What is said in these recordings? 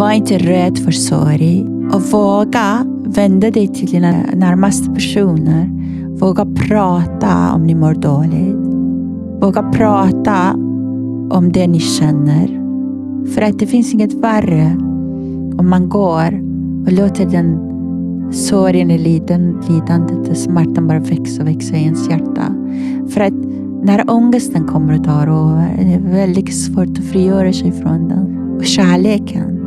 Var inte rädd för sorg och våga vända dig till dina närmaste personer. Våga prata om ni mår dåligt. Våga prata om det ni känner. För att det finns inget värre om man går och låter den sorgen, lidandet och smärtan bara växa och växa i ens hjärta. För att när ångesten kommer och tar över, är det väldigt svårt att frigöra sig från den. Och kärleken,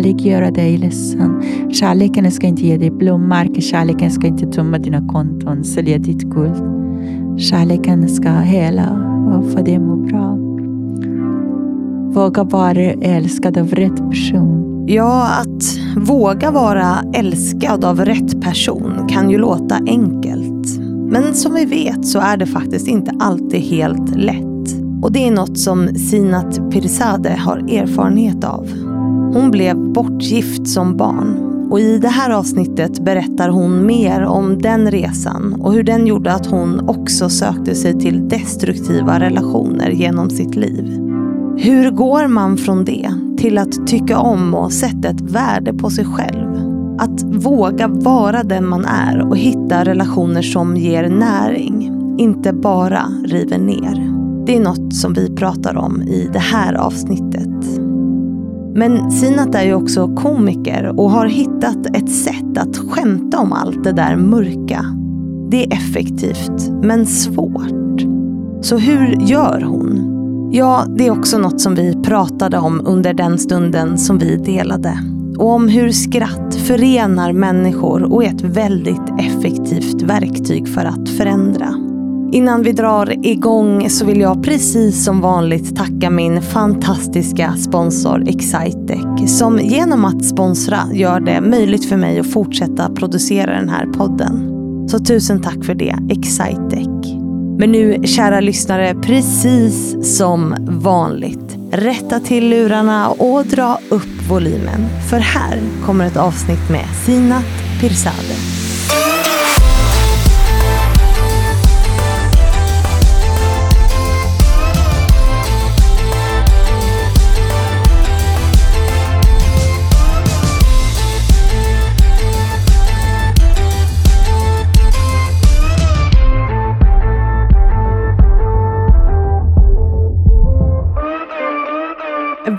Kärlek göra dig ledsen. Kärleken ska inte ge dig blommor. Kärleken ska inte tömma dina konton, sälja ditt guld. Kärleken ska hela och få dig att må bra. Våga vara älskad av rätt person. Ja, att våga vara älskad av rätt person kan ju låta enkelt. Men som vi vet så är det faktiskt inte alltid helt lätt. Och det är något som Sinat Pirzadeh har erfarenhet av. Hon blev bortgift som barn och i det här avsnittet berättar hon mer om den resan och hur den gjorde att hon också sökte sig till destruktiva relationer genom sitt liv. Hur går man från det till att tycka om och sätta ett värde på sig själv? Att våga vara den man är och hitta relationer som ger näring, inte bara river ner. Det är något som vi pratar om i det här avsnittet. Men Sinat är ju också komiker och har hittat ett sätt att skämta om allt det där mörka. Det är effektivt, men svårt. Så hur gör hon? Ja, det är också något som vi pratade om under den stunden som vi delade. Och om hur skratt förenar människor och är ett väldigt effektivt verktyg för att förändra. Innan vi drar igång så vill jag precis som vanligt tacka min fantastiska sponsor Excitec som genom att sponsra gör det möjligt för mig att fortsätta producera den här podden. Så tusen tack för det Excitec. Men nu kära lyssnare, precis som vanligt. Rätta till lurarna och dra upp volymen. För här kommer ett avsnitt med Sinat Pirzadeh.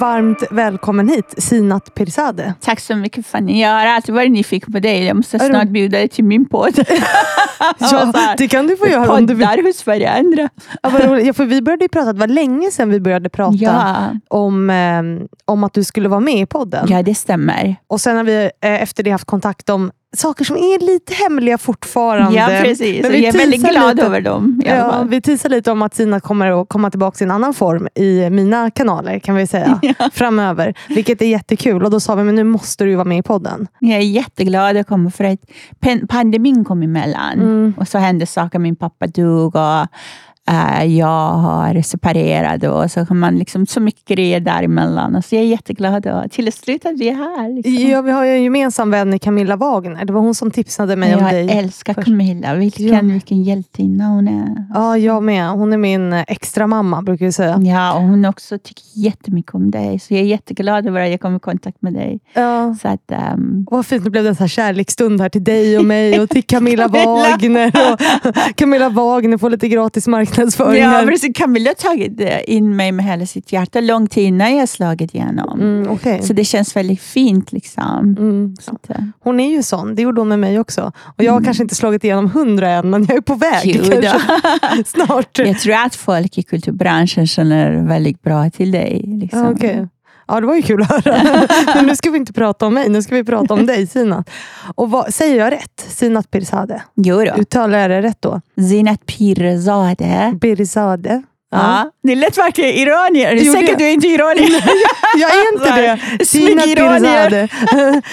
Varmt välkommen hit, Sinat Pirzadeh. Tack så mycket Fanny. Jag har alltid varit nyfiken på dig. Jag måste snart bjuda dig till min podd. ja, det kan du få göra om du vill. Poddar hos varandra. ja, för vi började prata, det var länge sedan vi började prata ja. om, eh, om att du skulle vara med i podden. Ja, det stämmer. Och sen har vi eh, efter det haft kontakt om saker som är lite hemliga fortfarande. Ja, precis. Men vi jag är väldigt glad lite, över dem. Ja, vi teasar lite om att Sina kommer att komma tillbaka i en annan form i mina kanaler kan vi säga ja. framöver. Vilket är jättekul. Och då sa vi, men nu måste du vara med i podden. Jag är jätteglad att komma för att pandemin kom emellan. Mm. Och så hände saker. Min pappa dog. Och Uh, jag har separerat och så har man liksom så mycket grejer däremellan. Och så jag är jätteglad och till slut att vi är här. Liksom. Ja, vi har ju en gemensam vän i Camilla Wagner. Det var hon som tipsade mig jag om dig. Jag älskar först. Camilla. Vilken, ja. vilken hjältinna hon är. Ja, jag med. Hon är min extra mamma brukar vi säga. Ja, och hon också tycker jättemycket om dig. Så jag är jätteglad över att jag kom i kontakt med dig. Ja. Så att, um... Vad fint, det blev en så här kärleksstund här till dig och mig och till Camilla Wagner. Och Camilla Wagner får lite gratis marknad marknadsföringen. Ja, precis. Camilla har tagit in mig med hela sitt hjärta långt innan jag slagit igenom. Mm, okay. Så det känns väldigt fint. Liksom. Mm. Att, eh. hon är ju sån, det gjorde hon med mig också. Och Jag har mm. kanske inte slagit igenom hundra än, men jag är på väg. Snart. Jag tror att folk i kulturbranschen känner väldigt bra till dig. Liksom. Okay. Ja, det var ju kul att höra. Men nu ska vi inte prata om mig, nu ska vi prata om dig Sinat. Och vad, säger jag rätt? Sinat Pirzadeh? Jo då. Uttalar jag det rätt då? Zinat Pirzadeh. Pirzadeh. Ja. Det lät verkligen iranier. Jo, Säkert det... du är inte iranier. jag är inte det. Sina iranier.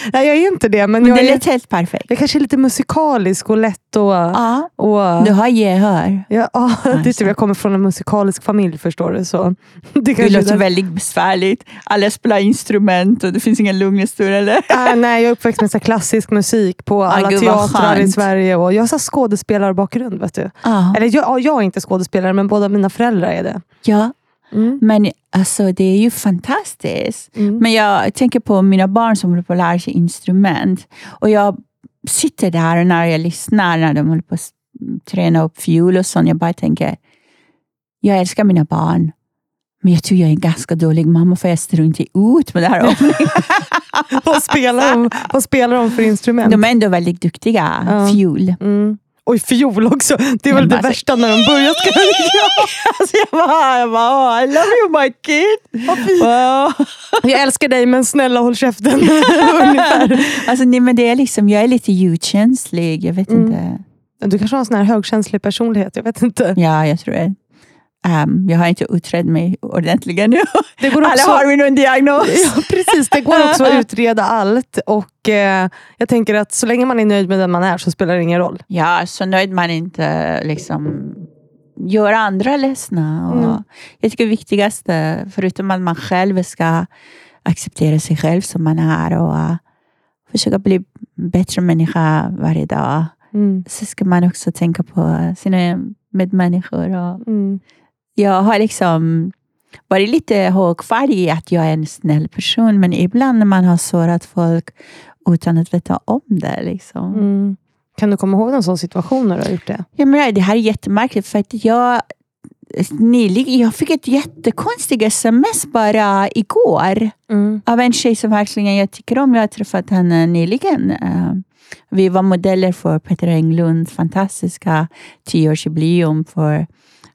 Nej, jag är inte det. Men, men det lät helt perfekt. Jag kanske är lite musikalisk och lätt och... Ja. och du har gehör. Ja, ja, det är typ, jag kommer från en musikalisk familj förstår du. Så det, det låter där. väldigt besvärligt. Alla spelar instrument och det finns ingen lugnstur eller? Äh, nej, jag är uppväxt med så klassisk musik på alla ah, teatrar i Sverige. Och jag har skådespelarbakgrund. Vet du. Ah. Eller jag, jag är inte skådespelare men båda mina föräldrar är det. Ja. Mm. Men alltså, det är ju fantastiskt. Mm. Men jag tänker på mina barn som håller på att lära sig instrument. Och jag sitter där och när jag lyssnar när de håller på att träna upp fiol och sånt. Jag bara tänker, jag älskar mina barn. Men jag tror jag är en ganska dålig mamma för jag struntar ut med det här. vad, spelar de, vad spelar de för instrument? De är ändå väldigt duktiga. Ja. Fiol. Mm. Oj, fiol också. Det är väl det alltså- värsta när de börjar ska Alltså jag bara, jag bara oh, I love you my kid. Wow. Jag älskar dig men snälla håll käften. Alltså, nej, men det är liksom, jag är lite ljudkänslig. Jag vet Mm. inte. Du kanske har en sån här högkänslig personlighet, jag vet inte. Ja, jag tror det. Um, jag har inte utrett mig ordentligt ännu. Det går Alla också, har vi någon diagnos. ja, precis, det går också att utreda allt och eh, jag tänker att så länge man är nöjd med den man är så spelar det ingen roll. Ja, så nöjd man inte liksom gör andra ledsna. Och Mm. Jag tycker det viktigaste, förutom att man själv ska acceptera sig själv som man är och uh, försöka bli bättre människa varje dag, Mm. så ska man också tänka på sina medmänniskor. Och Mm. Jag har liksom varit lite högfärdig i att jag är en snäll person, men ibland när man har sårat folk utan att veta om det. Liksom. Mm. Kan du komma ihåg någon sån situation när du har gjort det? Jag menar, det här är jättemärkligt för att jag nyligen, jag fick ett jättekonstigt sms bara igår Mm. av en tjej som verkligen jag tycker om. Jag har träffat henne nyligen. Eh, Vi var modeller för Peter Englunds fantastiska tioårsjubileum för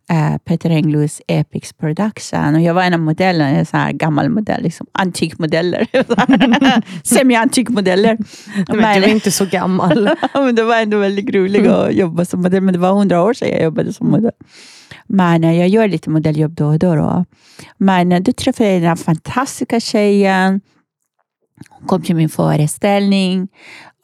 eh, Peter Englunds Epics Production. Och jag var en av modellerna, en sån här gammal modell, liksom, antikmodeller. Semi-antikmodeller. Men du är inte så gammal. men det var ändå väldigt roligt att jobba som modell. Men det var hundra år sedan jag jobbade som modell. Men eh, jag gör lite modelljobb då och då. då. Men eh, då träffade jag den här fantastiska tjejen. Hon kom till min föreställning.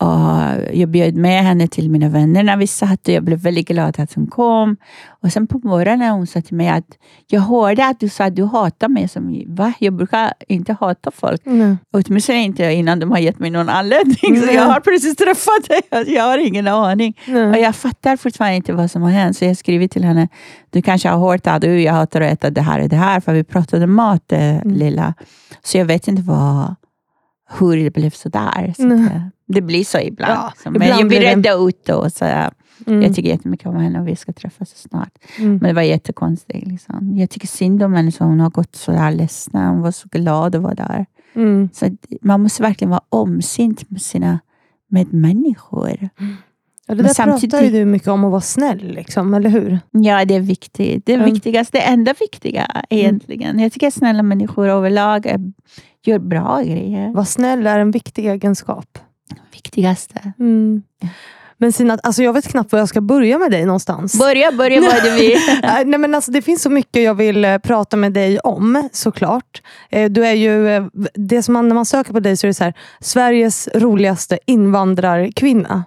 Och jag bjöd med henne till mina vänner när vi satt och jag blev väldigt glad att hon kom. Och sen på morgonen hon sa till mig att jag hörde att du sa att du hatar mig. Som, Va? Jag brukar inte hata folk. Mm. Åtminstone inte innan de har gett mig någon anledning. Så jag har precis träffat dig. Jag har ingen aning. Och Mm. jag fattar fortfarande inte vad som har hänt. Så jag skriver till henne. Du kanske har hört att du, jag hatar att äta det här och det här. För vi pratade mat, eh, Mm. lilla. Så jag vet inte vad, hur det blev så där. Så att, eh, det blir så ibland. Ja, så, men ibland jag blir det- rädda ut då. Så, eh, Mm. Jag tycker jättemycket om henne och vi ska träffas snart. Mm. Men det var jättekonstigt. Liksom. Jag tycker synd om henne. Så hon har gått så där ledsen. Hon var så glad att vara där. Mm. Så man måste verkligen vara omsint med sina medmänniskor. Ja, det där samtidigt- pratar du mycket om att vara snäll, liksom, eller hur? Ja, det är viktigt. Det är Mm. viktigast, det enda viktiga egentligen. Jag tycker att snälla människor överlag är, gör bra grejer. Vara snäll är en viktig egenskap. Viktigaste. Mm. Men Sina, alltså jag vet knappt var jag ska börja med dig någonstans. Börja, börja vill. Nej, Nej, men alltså, det finns så mycket jag vill eh, prata med dig om, såklart. Eh, Du är ju, eh, det som man, när man söker på dig så är det så här, Sveriges roligaste invandrarkvinna.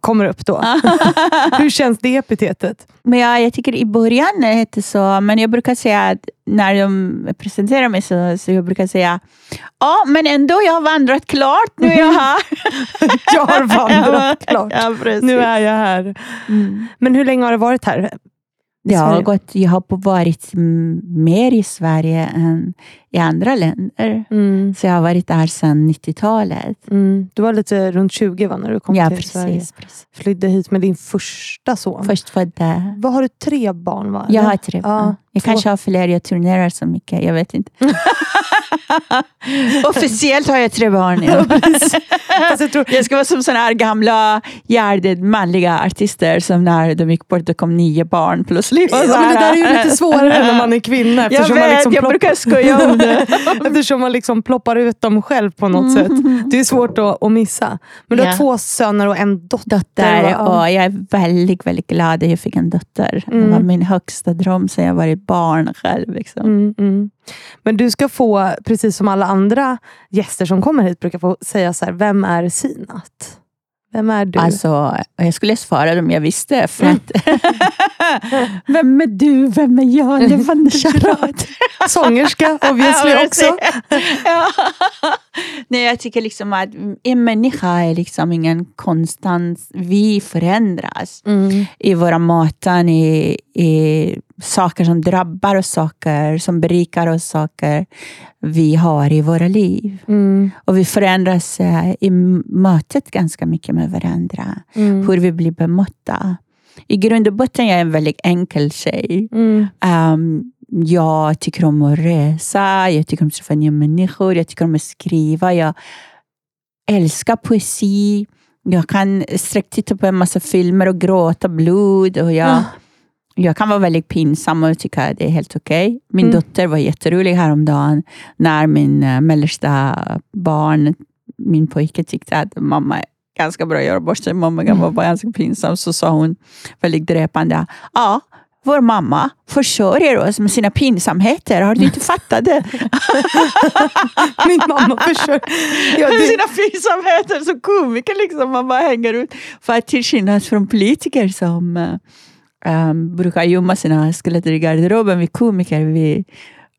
Kommer upp då. Hur känns det epitetet? Men ja, jag tycker i början hette så, men jag brukar säga att när de presenterar mig så, så jag brukar säga ja, men ändå jag har vandrat klart, nu är jag här. Jag har vandrat klart. Ja. Nu är jag här. Mm. Men hur länge har det varit här? Det har gått, jag har varit mer i Sverige än i andra länder. Mm. Så jag har varit där sedan 90-talet. Mm. Du var lite runt 20 va, när du kom Ja, till Sverige. precis. precis. Flydde hit med din första son. Förstfödda. Vad har du? Tre barn va? Jag har tre Ja, barn. Jag två. kanske har fler, jag turnerar så mycket. Jag vet inte. Officiellt har jag tre barn. Ja. Fast jag tror, Jag ska vara som såna här gamla hjärndöd manliga artister som när de gick bort det kom nio barn plötsligt. Ja, men det där är ju lite svårare när man är kvinna. Jag Eftersom man vet, liksom jag plopp- brukar skoja om det. Eftersom man liksom ploppar ut dem själv på något sätt. Det är svårt att, att missa. Men du har Ja. två söner och en dotter. Dotter, och jag är väldigt, väldigt glad att jag fick en dotter. Det var Mm. min högsta dröm sen jag varit barn själv. Liksom. Mm, mm. Men du ska få, precis som alla andra gäster som kommer hit, brukar få säga så här, vem är Sinat? Vem är du? Alltså, jag skulle svara om jag visste. För att, vem är du? Vem är jag? Det var Charlotte. Sångerska obviously också. ja. Nej, jag tycker liksom att en människa är liksom ingen konstant. Vi förändras Mm. i våra möten, i, i saker som drabbar oss, saker som berikar oss, saker vi har i våra liv. Mm. Och vi förändras eh, i mötet ganska mycket med varandra. Mm. Hur vi blir bemötta. I grund och botten jag är en väldigt enkel tjej. Mm. Um, jag tycker om att resa, jag tycker om att träffa nya människor, jag tycker om att skriva. Jag älskar poesi. Jag kan sträckt titta på en massa filmer och gråta blod. Och jag, Ah. Jag kan vara väldigt pinsam och tycka att det är helt okej. Min Mm. dotter var jätterolig häromdagen när min uh, mellersta barn, min pojke, tyckte att mamma är ganska bra göra. Mamma Mm. var bara ganska pinsam. Så sa hon väldigt dräpande. Ja, vår mamma försörjer oss med sina pinsamheter. Har du inte fattat det? Min mamma försöker... Ja, det, sina pinsamheter som komiker. Liksom, man bara hänger ut. För att till skillnad från politiker som eh, um, brukar gömma sina skelett i garderoben, vi komiker vi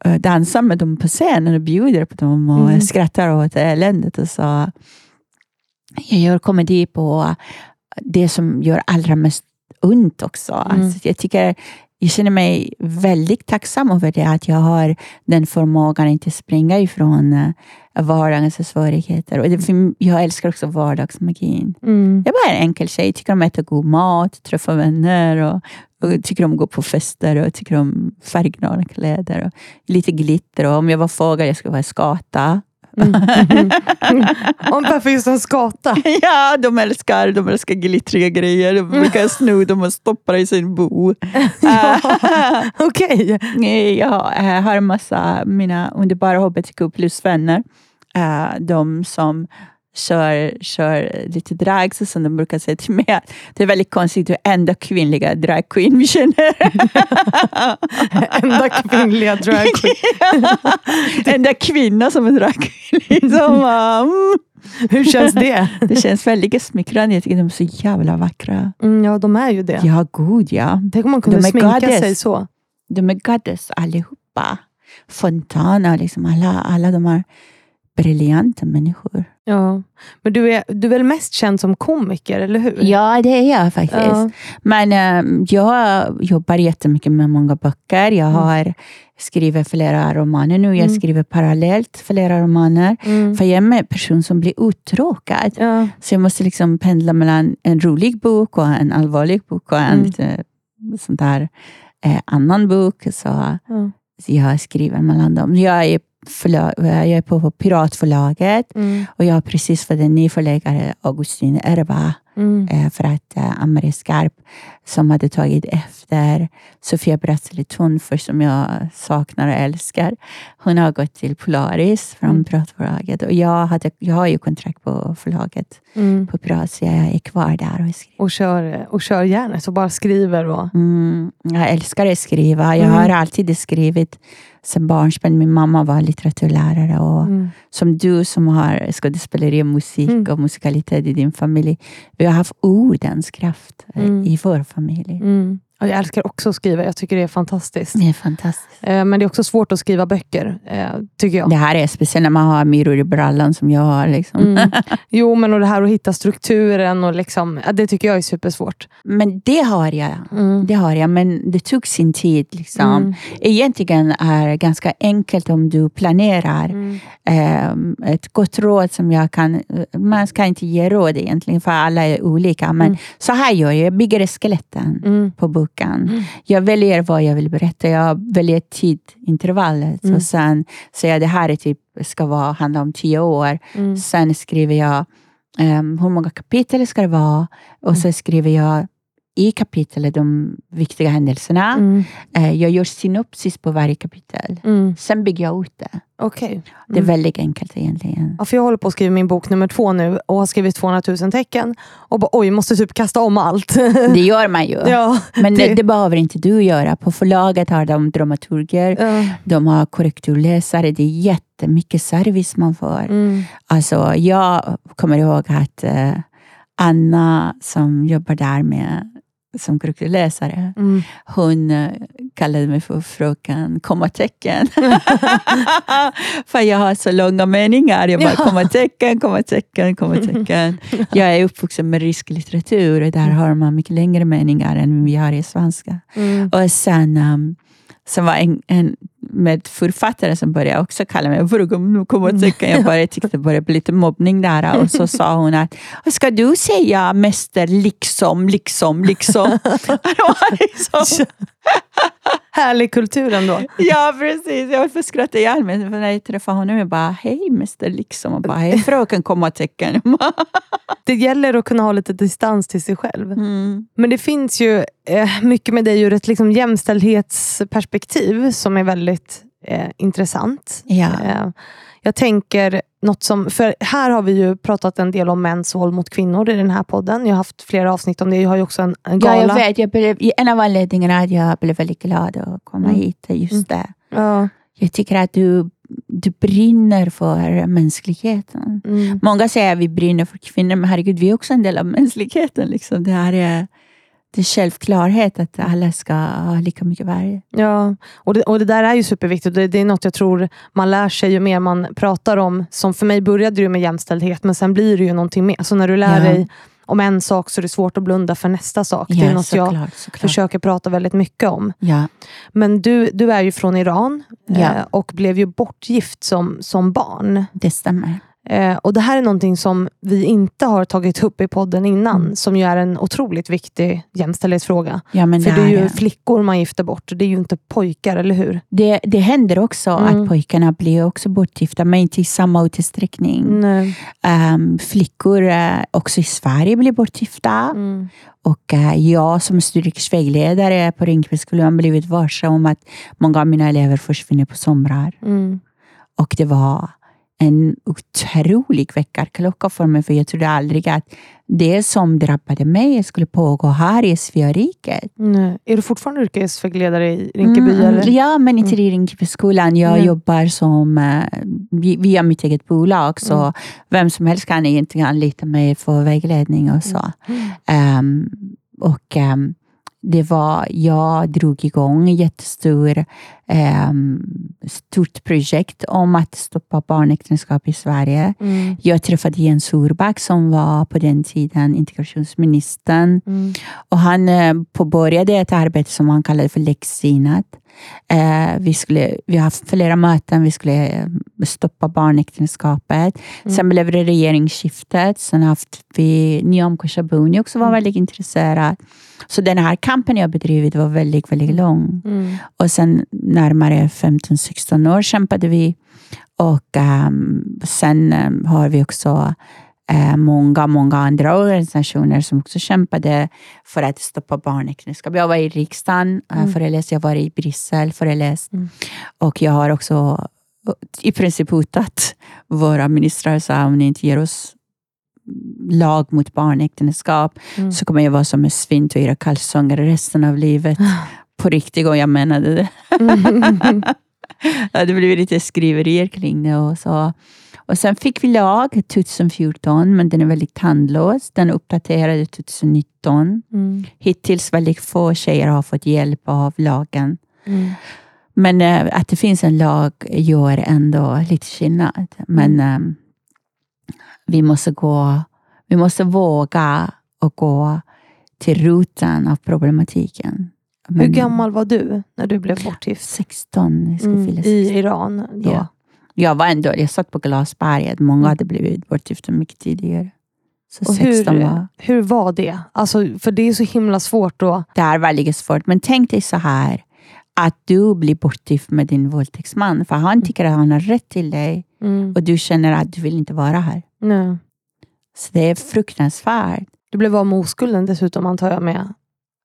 uh, dansar med dem på scenen och bjuder på dem och Mm. skrattar åt eländet. Och så. Jag gör komedi på det som gör allra mest ont också. Mm. Alltså, jag tycker jag känner mig väldigt tacksam över det, att jag har den förmågan att inte springa ifrån eh, vardagens svårigheter. Och det, jag älskar också vardagsmagin. mm. Jag är bara en enkel tjej, tycker om att äta god mat, träffa vänner och, och tycker om att gå på fester och tycker om färgglada kläder och lite glitter. Och om jag var fågel, jag skulle vara skata. Mm. Om varför just en skata? ja, de älskar, de älskar glittriga grejer. De brukar sno dem och stoppa i sin bo. Ja. Okej. Har- jag har en massa mina underbara hbtq plus-vänner. Eh, De som kör, kör lite drag, så som de brukar säga till mig. Det är väldigt konstigt, du är enda kvinnliga dragqueen vi känner. Enda kvinnliga dragqueen. enda kvinna som är dragqueen. Liksom. Mm. Hur känns det? Det känns väldigt smickrande. Jag tycker de är så jävla vackra. Mm, ja, de är ju det. Ja, god ja. Tänk om man kunde De sminka goddess. sig så. De är goddess allihopa. Fontana, liksom alla, alla de här briljanta människor. Ja. Men du är, du är väl mest känd som komiker, eller hur? Ja, det är jag faktiskt. Ja. Men eh, jag jobbar jättemycket med många böcker. Jag har skrivit flera romaner nu. Jag Mm. skriver parallellt flera romaner. Mm. För jag är en person som blir uttråkad. Ja. Så jag måste liksom pendla mellan en rolig bok och en allvarlig bok och en Mm. lite sån där eh, annan bok. Så Ja. jag skriver mellan dem. Jag är, förlag, jag är på Piratförlaget Mm. och jag har precis fått en ny förläggare, Augustin Erba. Mm. Eh, för att eh, Ann-Marie Skarp, som hade tagit efter Sofia Bratteli för som jag saknar och älskar, hon har gått till Polaris från Mm. Piratförlaget. Och jag, hade, jag har ju kontrakt på förlaget Mm. på Pirat, så jag är kvar där och skriver. Och, kör, och kör järnet och bara skriver. Och, Mm, jag älskar att skriva. Jag Mm. har alltid skrivit sedan barnsben. Min mamma var litteraturlärare och mm. som du som har skådespeleri och musik Mm. och musikalitet i din familj. Vi har haft ordens kraft eh, Mm. i vår familj. Mm. Jag älskar också att skriva. Jag tycker det är fantastiskt. Det är fantastiskt. Eh, Men det är också svårt att skriva böcker, eh, tycker jag. Det här är speciellt när man har myror i brallan som jag har. Liksom. Mm. Jo, men och det här att hitta strukturen, och liksom, det tycker jag är supersvårt. Men det har jag. Mm. Det har jag, men det tog sin tid. Liksom. Mm. Egentligen är det ganska enkelt om du planerar. Mm. Ehm, ett gott råd som jag kan... Man ska inte ge råd egentligen, för alla är olika. Men Mm. så här gör jag. Jag bygger skeletten Mm. på boken. Mm. Jag väljer vad jag vill berätta. Jag väljer tidintervallet. Mm. Och sen säger jag det här är typ, ska vara, handla om tio år. Mm. Sen skriver jag ehm, hur många kapitel ska det vara. Och så skriver jag i kapitlet de viktiga händelserna. Mm. Eh, jag gör synopsis på varje kapitel. Mm. Sen bygger jag ut det. Okej. Det är Mm. väldigt enkelt egentligen. Ja, för jag håller på att skriva min bok nummer två nu och har skrivit 200 000 tecken. Och bara, oj, måste typ kasta om allt. Det gör man ju. ja. Men det, det- det behöver inte du göra. På förlaget har de dramaturger, de har korrekturläsare. Det är jättemycket service man får. Mm. Alltså, jag kommer ihåg att eh, Anna som jobbar där med som kurukläsare. Mm. Hon eh, kallade mig för fröken kommatecken. för jag har så långa meningar. Jag bara Ja. kommatecken, kommatecken, kommatecken. Jag är uppvuxen med rysk litteratur och där har man mycket längre meningar än vi har i svenska. Mm. Och sen, um, var en, en med författare som började också kalla mig kommatecken. Jag bara tyckte det började bli lite mobbning där. Och så sa hon att, ska du säga mäster liksom, liksom, liksom? Härlig kultur ändå. Ja, precis. Jag höll på att skratta ihjäl mig. För när jag träffade honom, jag bara, hej mäster liksom. Och bara, hej fröken kommatecken. Det gäller att kunna ha lite distans till sig själv. Mm. Men det finns ju eh, mycket med dig ur ett liksom, jämställdhetsperspektiv som är väldigt eh, intressant. Ja. Eh, jag tänker något som, för här har vi ju pratat en del om mäns våld mot kvinnor i den här podden. Jag har haft flera avsnitt om det. Jag har ju också en, en ja, gala. jag vet. Jag blev, en av anledningarna att jag blev väldigt glad att komma Mm. hit just det. Ja. Jag tycker att du, du brinner för mänskligheten. Mm. Många säger att vi brinner för kvinnor, men herregud, vi är också en del av mänskligheten. Liksom. Det, här är, det är självklarhet att alla ska ha lika mycket värde. Ja, och det, och det där är ju superviktigt. Det, det är något jag tror man lär sig ju mer man pratar om. Som för mig började det med jämställdhet, men sen blir det ju någonting mer. Så när du lär Ja. dig om en sak så är det svårt att blunda för nästa sak. det är Ja, något jag såklart, såklart. försöker prata väldigt mycket om. Ja, Men du, du är ju från Iran Ja. eh, och blev ju bortgift som, som barn. det stämmer. Eh, och Det här är någonting som vi inte har tagit upp i podden innan, Mm. som ju är en otroligt viktig jämställdhetsfråga. Ja, För det är ju det. flickor man gifter bort, det är ju inte pojkar, eller hur? Det, det händer också Mm. att pojkarna blir också bortgifta, men inte i samma utsträckning. Ehm, flickor eh, också i Sverige blir bortgifta. Mm. Och eh, jag som studievägledare på Rinkebyskolan har blivit varse om att många av mina elever försvinner på somrar. Mm. Och det var en otrolig väckarklocka för mig, för jag trodde aldrig att det som drabbade mig skulle pågå här i Sveariket. Nej. Är du fortfarande yrkesvägledare i Rinkeby? Mm, eller? Ja, men inte i Rinkebyskolan. Jag Nej. jobbar som, eh, vi- via mitt eget bolag, så Mm. vem som helst kan egentligen anlita mig för vägledning och så. Ehm, och ehm, det var, jag drog igång ett jättestort um, stort projekt om att stoppa barnäktenskap i Sverige. Mm. Jag träffade Jens Orback som var på den tiden integrationsministern. Mm. Och han eh, påbörjade ett arbete som han kallade för läxsinat. Eh, vi, skulle, vi har haft flera möten, vi skulle eh, stoppa barnäktenskapet. Mm. Sen blev det regeringsskiftet. Sen haft vi Nyam Khoshabuni också var Mm. väldigt intresserad. Så den här kampen jag bedrivit var väldigt, väldigt lång. Mm. Och sen närmare 15-16 år kämpade vi. Och ehm, sen ehm, har vi också eh, många, många andra organisationer som också kämpade för att stoppa barnäktenskap. Jag var i riksdagen, Mm. mm. föreläst, jag var i Bryssel, föreläst. Mm. Och jag har också i princip hotat våra ministrar, sa om ni inte ger oss lag mot barnäktenskap Mm. så kommer jag vara som en svin till era kalsonger resten av livet. På riktigt, och jag menade det. Mm. Det blev lite skriverier kring det. Och, så. och sen fick vi lag 2014, men den är väldigt tandlös. Den uppdaterade 2019. Mm. Hittills väldigt få tjejer har fått hjälp av lagen. Mm. Men eh, att det finns en lag gör ändå lite skillnad. Men eh, vi måste gå, vi måste våga och gå till roten av problematiken. Hur Men gammal var du när du blev bortgift? 16. Jag ska Mm. fylla I 16. Iran? Då. Ja. Jag var ändå, jag satt på Glasberget. Många hade blivit bortgifta mycket tidigare. Så Och 16 hur, var... hur var det? Alltså, för det är så himla svårt då. Det är väldigt svårt. Men tänk dig så här. Att du blir bortgift med din våldtäktsman. För han tycker att han har rätt till dig. Mm. Och du känner att du vill inte vara här. Nej. Så det är fruktansvärt. Du blev av med oskulden dessutom antar jag med.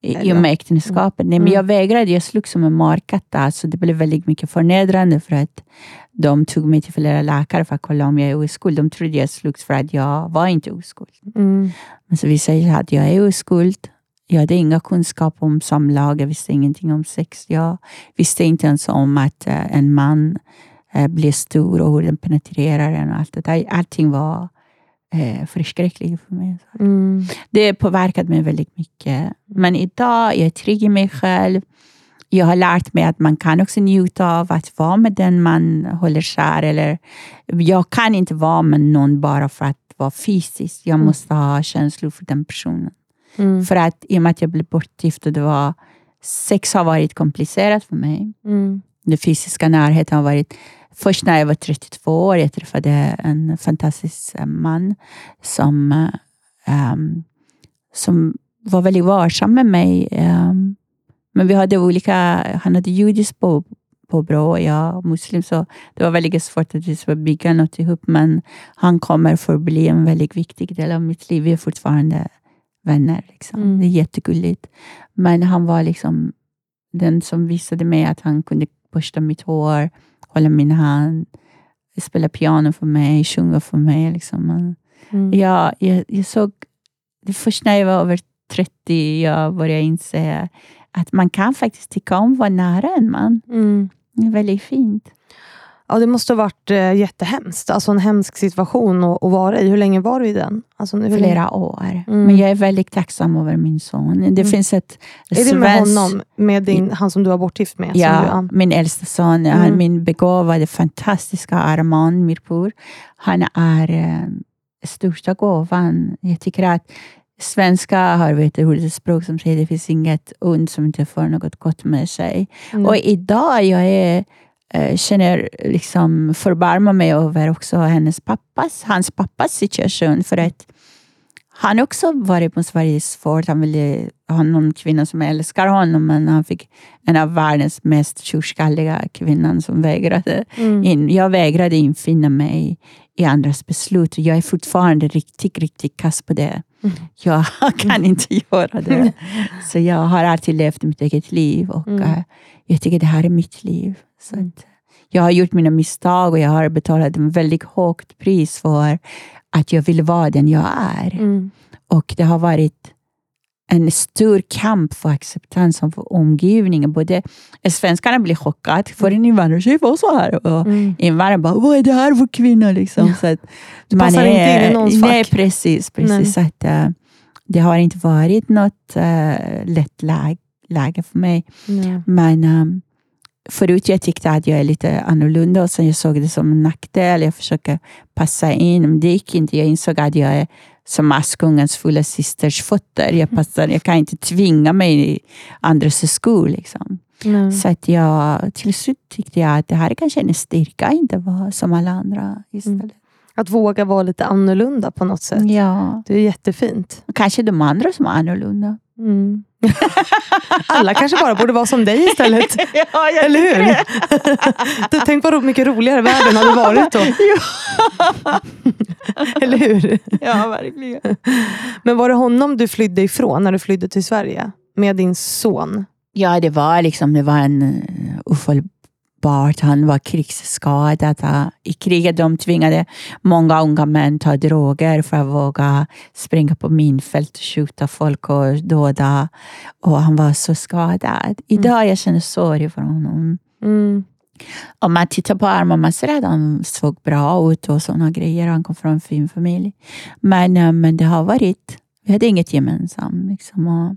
I, och med äktenskapet. Nej, men Mm. jag vägrade. Jag slogs som en markatta. Så det blev väldigt mycket förnedrande för att de tog mig till flera läkare för att kolla om jag är oskuld. De trodde jag slogs för att jag var inte oskuld. Mm. Men så visade det sig att jag är oskuld. Jag hade inga kunskap om samlag. Jag visste ingenting om sex. Jag visste inte ens om att eh, en man eh, blir stor och hur den penetrerar en. Och allt det där. Allting var eh, förskräckligt för mig. Mm. Det påverkat mig väldigt mycket. Men idag jag är trygg i mig själv. Jag har lärt mig att man kan också njuta av att vara med den man håller kär. Eller, jag kan inte vara med någon bara för att vara fysisk. Jag måste ha känslor för den personen. Mm. För att i och med att jag blev bortgift och det var, sex har varit komplicerat för mig. Mm. Den fysiska närheten har varit... Först när jag var 32 år, jag träffade en fantastisk eh, man som, ehm, som var väldigt varsam med mig. ehm, men vi hade olika... Han hade judiskt på, påbrå och jag muslim, så det var väldigt svårt att vi skulle bygga något ihop. Men han kommer för att bli en väldigt viktig del av mitt liv. Vi är fortfarande vänner. Liksom. Mm. Det är jättegulligt. Men han var liksom den som visade mig att han kunde borsta mitt hår, hålla min hand, spela piano för mig, sjunga för mig. Liksom. Mm. jag, jag, jag såg, det först när jag var över 30 jag började inse att man kan faktiskt tycka om att vara nära en man. Mm. Det är väldigt fint. Ja, det måste ha varit eh, jättehemskt. Alltså en hemsk situation att, att vara i. Hur länge var du i den? Alltså, länge- Flera år. Mm. Men jag är väldigt tacksam över min son. Det Mm. finns ett Är det med honom? Med din, han som du var bortgift med? Ja, du, min äldsta son, Mm. han, min begåvade, fantastiska Arman Mirpur. Han är eh, största gåvan. Jag tycker att svenska har vet, ett roligt språk som säger det finns inget ont som inte för något gott med sig. Mm. Och idag jag är, känner liksom förbarmar mig över också hennes pappas, hans pappas situation. För att han också varit på Sverige svårt. Han ville ha någon kvinna som älskar honom, men han fick en av världens mest tjurskalliga kvinnan som vägrade. Mm. In. Jag vägrade infinna mig i andras beslut. Jag är fortfarande riktigt, riktigt kass på det. Mm. Jag kan inte göra det. Så jag har alltid levt mitt eget liv och Mm. eh, jag tycker det här är mitt liv. Så Mm. att jag har gjort mina misstag och jag har betalat ett väldigt högt pris för att jag vill vara den jag är. Mm. Och det har varit en stor kamp för acceptans av omgivningen. Både svenskarna blir chockade, för en invandrartjej var så här. Och Mm. invandrarna bara, vad är det här för kvinna? Liksom. Så att Du passar inte in i någons Nej, fack. precis. precis. Nej. Att, eh, det har inte varit något uh, lätt läge, läge för mig. Ja. Men um, förut jag tyckte att jag är lite annorlunda och sen jag såg det som en nackdel. Jag försöker passa in, men det gick inte. Jag insåg att jag är som Askungens fulla systers fötter. Jag, passar, jag kan inte tvinga mig i andras skor. Liksom. Nej. Så att jag, till slut tyckte jag att det här är kanske en styrka, inte vara som alla andra istället. Att våga vara lite annorlunda på något sätt. Ja, Det är jättefint. kanske de andra som är annorlunda. Mm. Alla kanske bara borde vara som dig istället. ja, Eller hur? Du, Tänk vad mycket roligare världen hade varit då. Eller hur? Ja, verkligen. Men var det honom du flydde ifrån när du flydde till Sverige? Med din son? Ja, det var liksom det var en uh, ofelbart. Han var krigsskadad. I kriget de tvingade många unga män ta droger för att våga springa på minfält och skjuta folk och döda. Och han var så skadad. Idag jag känner sorg för honom. Mm. Om man tittar på Arma, man ser att han såg bra ut och sådana grejer. Han kom från en fin familj. Men, eh, men det har varit, vi hade inget gemensamt. Liksom. Och,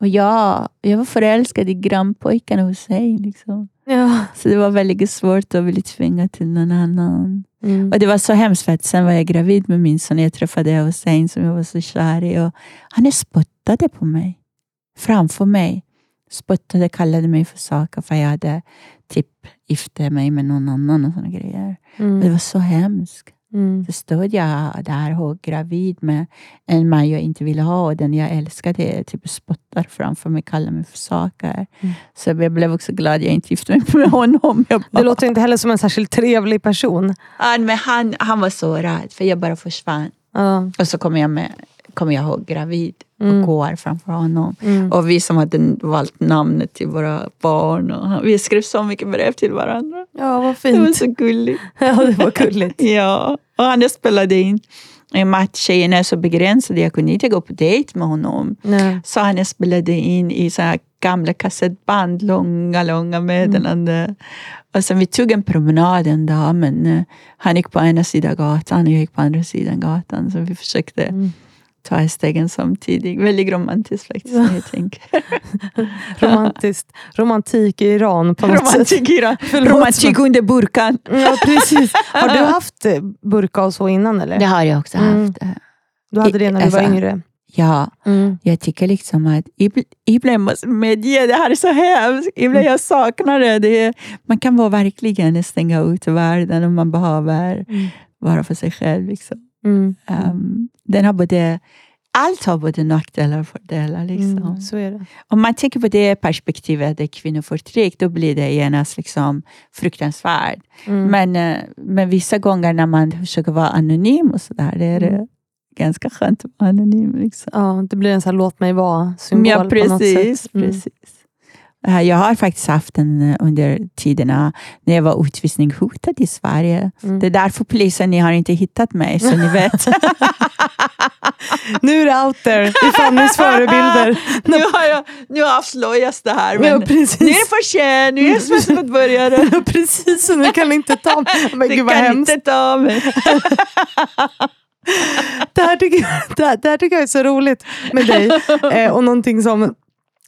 och jag, jag var förälskad i grannpojken Hussein. Liksom. Ja. Så det var väldigt svårt att bli tvingad till någon annan. Mm. Och det var så hemskt för att sen var jag gravid med min son. Jag träffade Hussein som jag var så kär i. Och han spottade på mig. Framför mig. Spottade, kallade mig för saker för jag hade typ gifte mig med någon annan och såna grejer. Och det Mm. var så hemskt. Mm. Så stod jag där höggravid med en man jag inte ville ha och den jag älskade typ spottar framför mig, kallar mig för saker. Mm. Så jag blev också glad att jag inte gifte mig med honom. Jag bara, låter inte heller som en särskilt trevlig person. Ja, men han, han var så rädd för jag bara försvann. Ja. Och så kom jag, med, kom jag ihåg gravid och Mm. går framför honom. Mm. Och vi som hade valt namnet till våra barn. Och vi skrev så mycket brev till varandra. Ja, vad Det var fint. så gulligt. Ja, det var gulligt. Ja, och han spelade in I och med att tjejerna är så begränsade, jag kunde inte gå på dejt med honom. Nej. Så han spelade in i så gamla kassettband, långa, långa meddelanden. Och sen vi tog en promenad en dag, men eh, han gick på ena sidan gatan och jag gick på andra sidan gatan. Så vi försökte Mm. Ta stegen samtidigt. Väldigt romantiskt faktiskt, när jag tänker. Romantiskt. Romantik i Iran på något sätt. Romantik, Ira. Förlåt, romantik under burkan. Ja, precis. Har du haft eh, burka och så innan eller? Det har jag också Mm. haft. Du hade det när du var Alltså, yngre? Ja, Mm. jag tycker liksom att ibl- ibland måste man medge det här är så hemskt. Ibland jag saknar det. det är, man kan vara verkligen stänga ut världen om man behöver Mm. vara för sig själv. Liksom. Mm. Um, den har både, allt har både nackdelar och fördelar. Liksom. Mm. Om man tänker på det perspektivet, det kvinnoförtryck, då blir det genast liksom fruktansvärt. Mm. Men, eh, men vissa gånger när man försöker vara anonym och sådär, det är det Mm. ganska skönt att vara anonym. Liksom. Ja, det blir en sån här låt mig vara-symbol Ja, på något precis. sätt. Mm. precis. Eh, Jag har faktiskt haft den eh, under tiderna när jag var utvisningshotad i Sverige. Mm. Det är därför polisen ni har inte hittat mig, så ni vet. Nu är det out there i Fannys förebilder. nu, har jag, nu avslöjas det här. Men Ja, precis. nu är det för sent, nu är jag svenskmedborgare. Ja, precis, nu kan inte ta mig. Men gud vad kan hemskt. inte ta mig. Det här, tycker jag, det, här, det här tycker jag är så roligt med dig. Eh, och någonting som,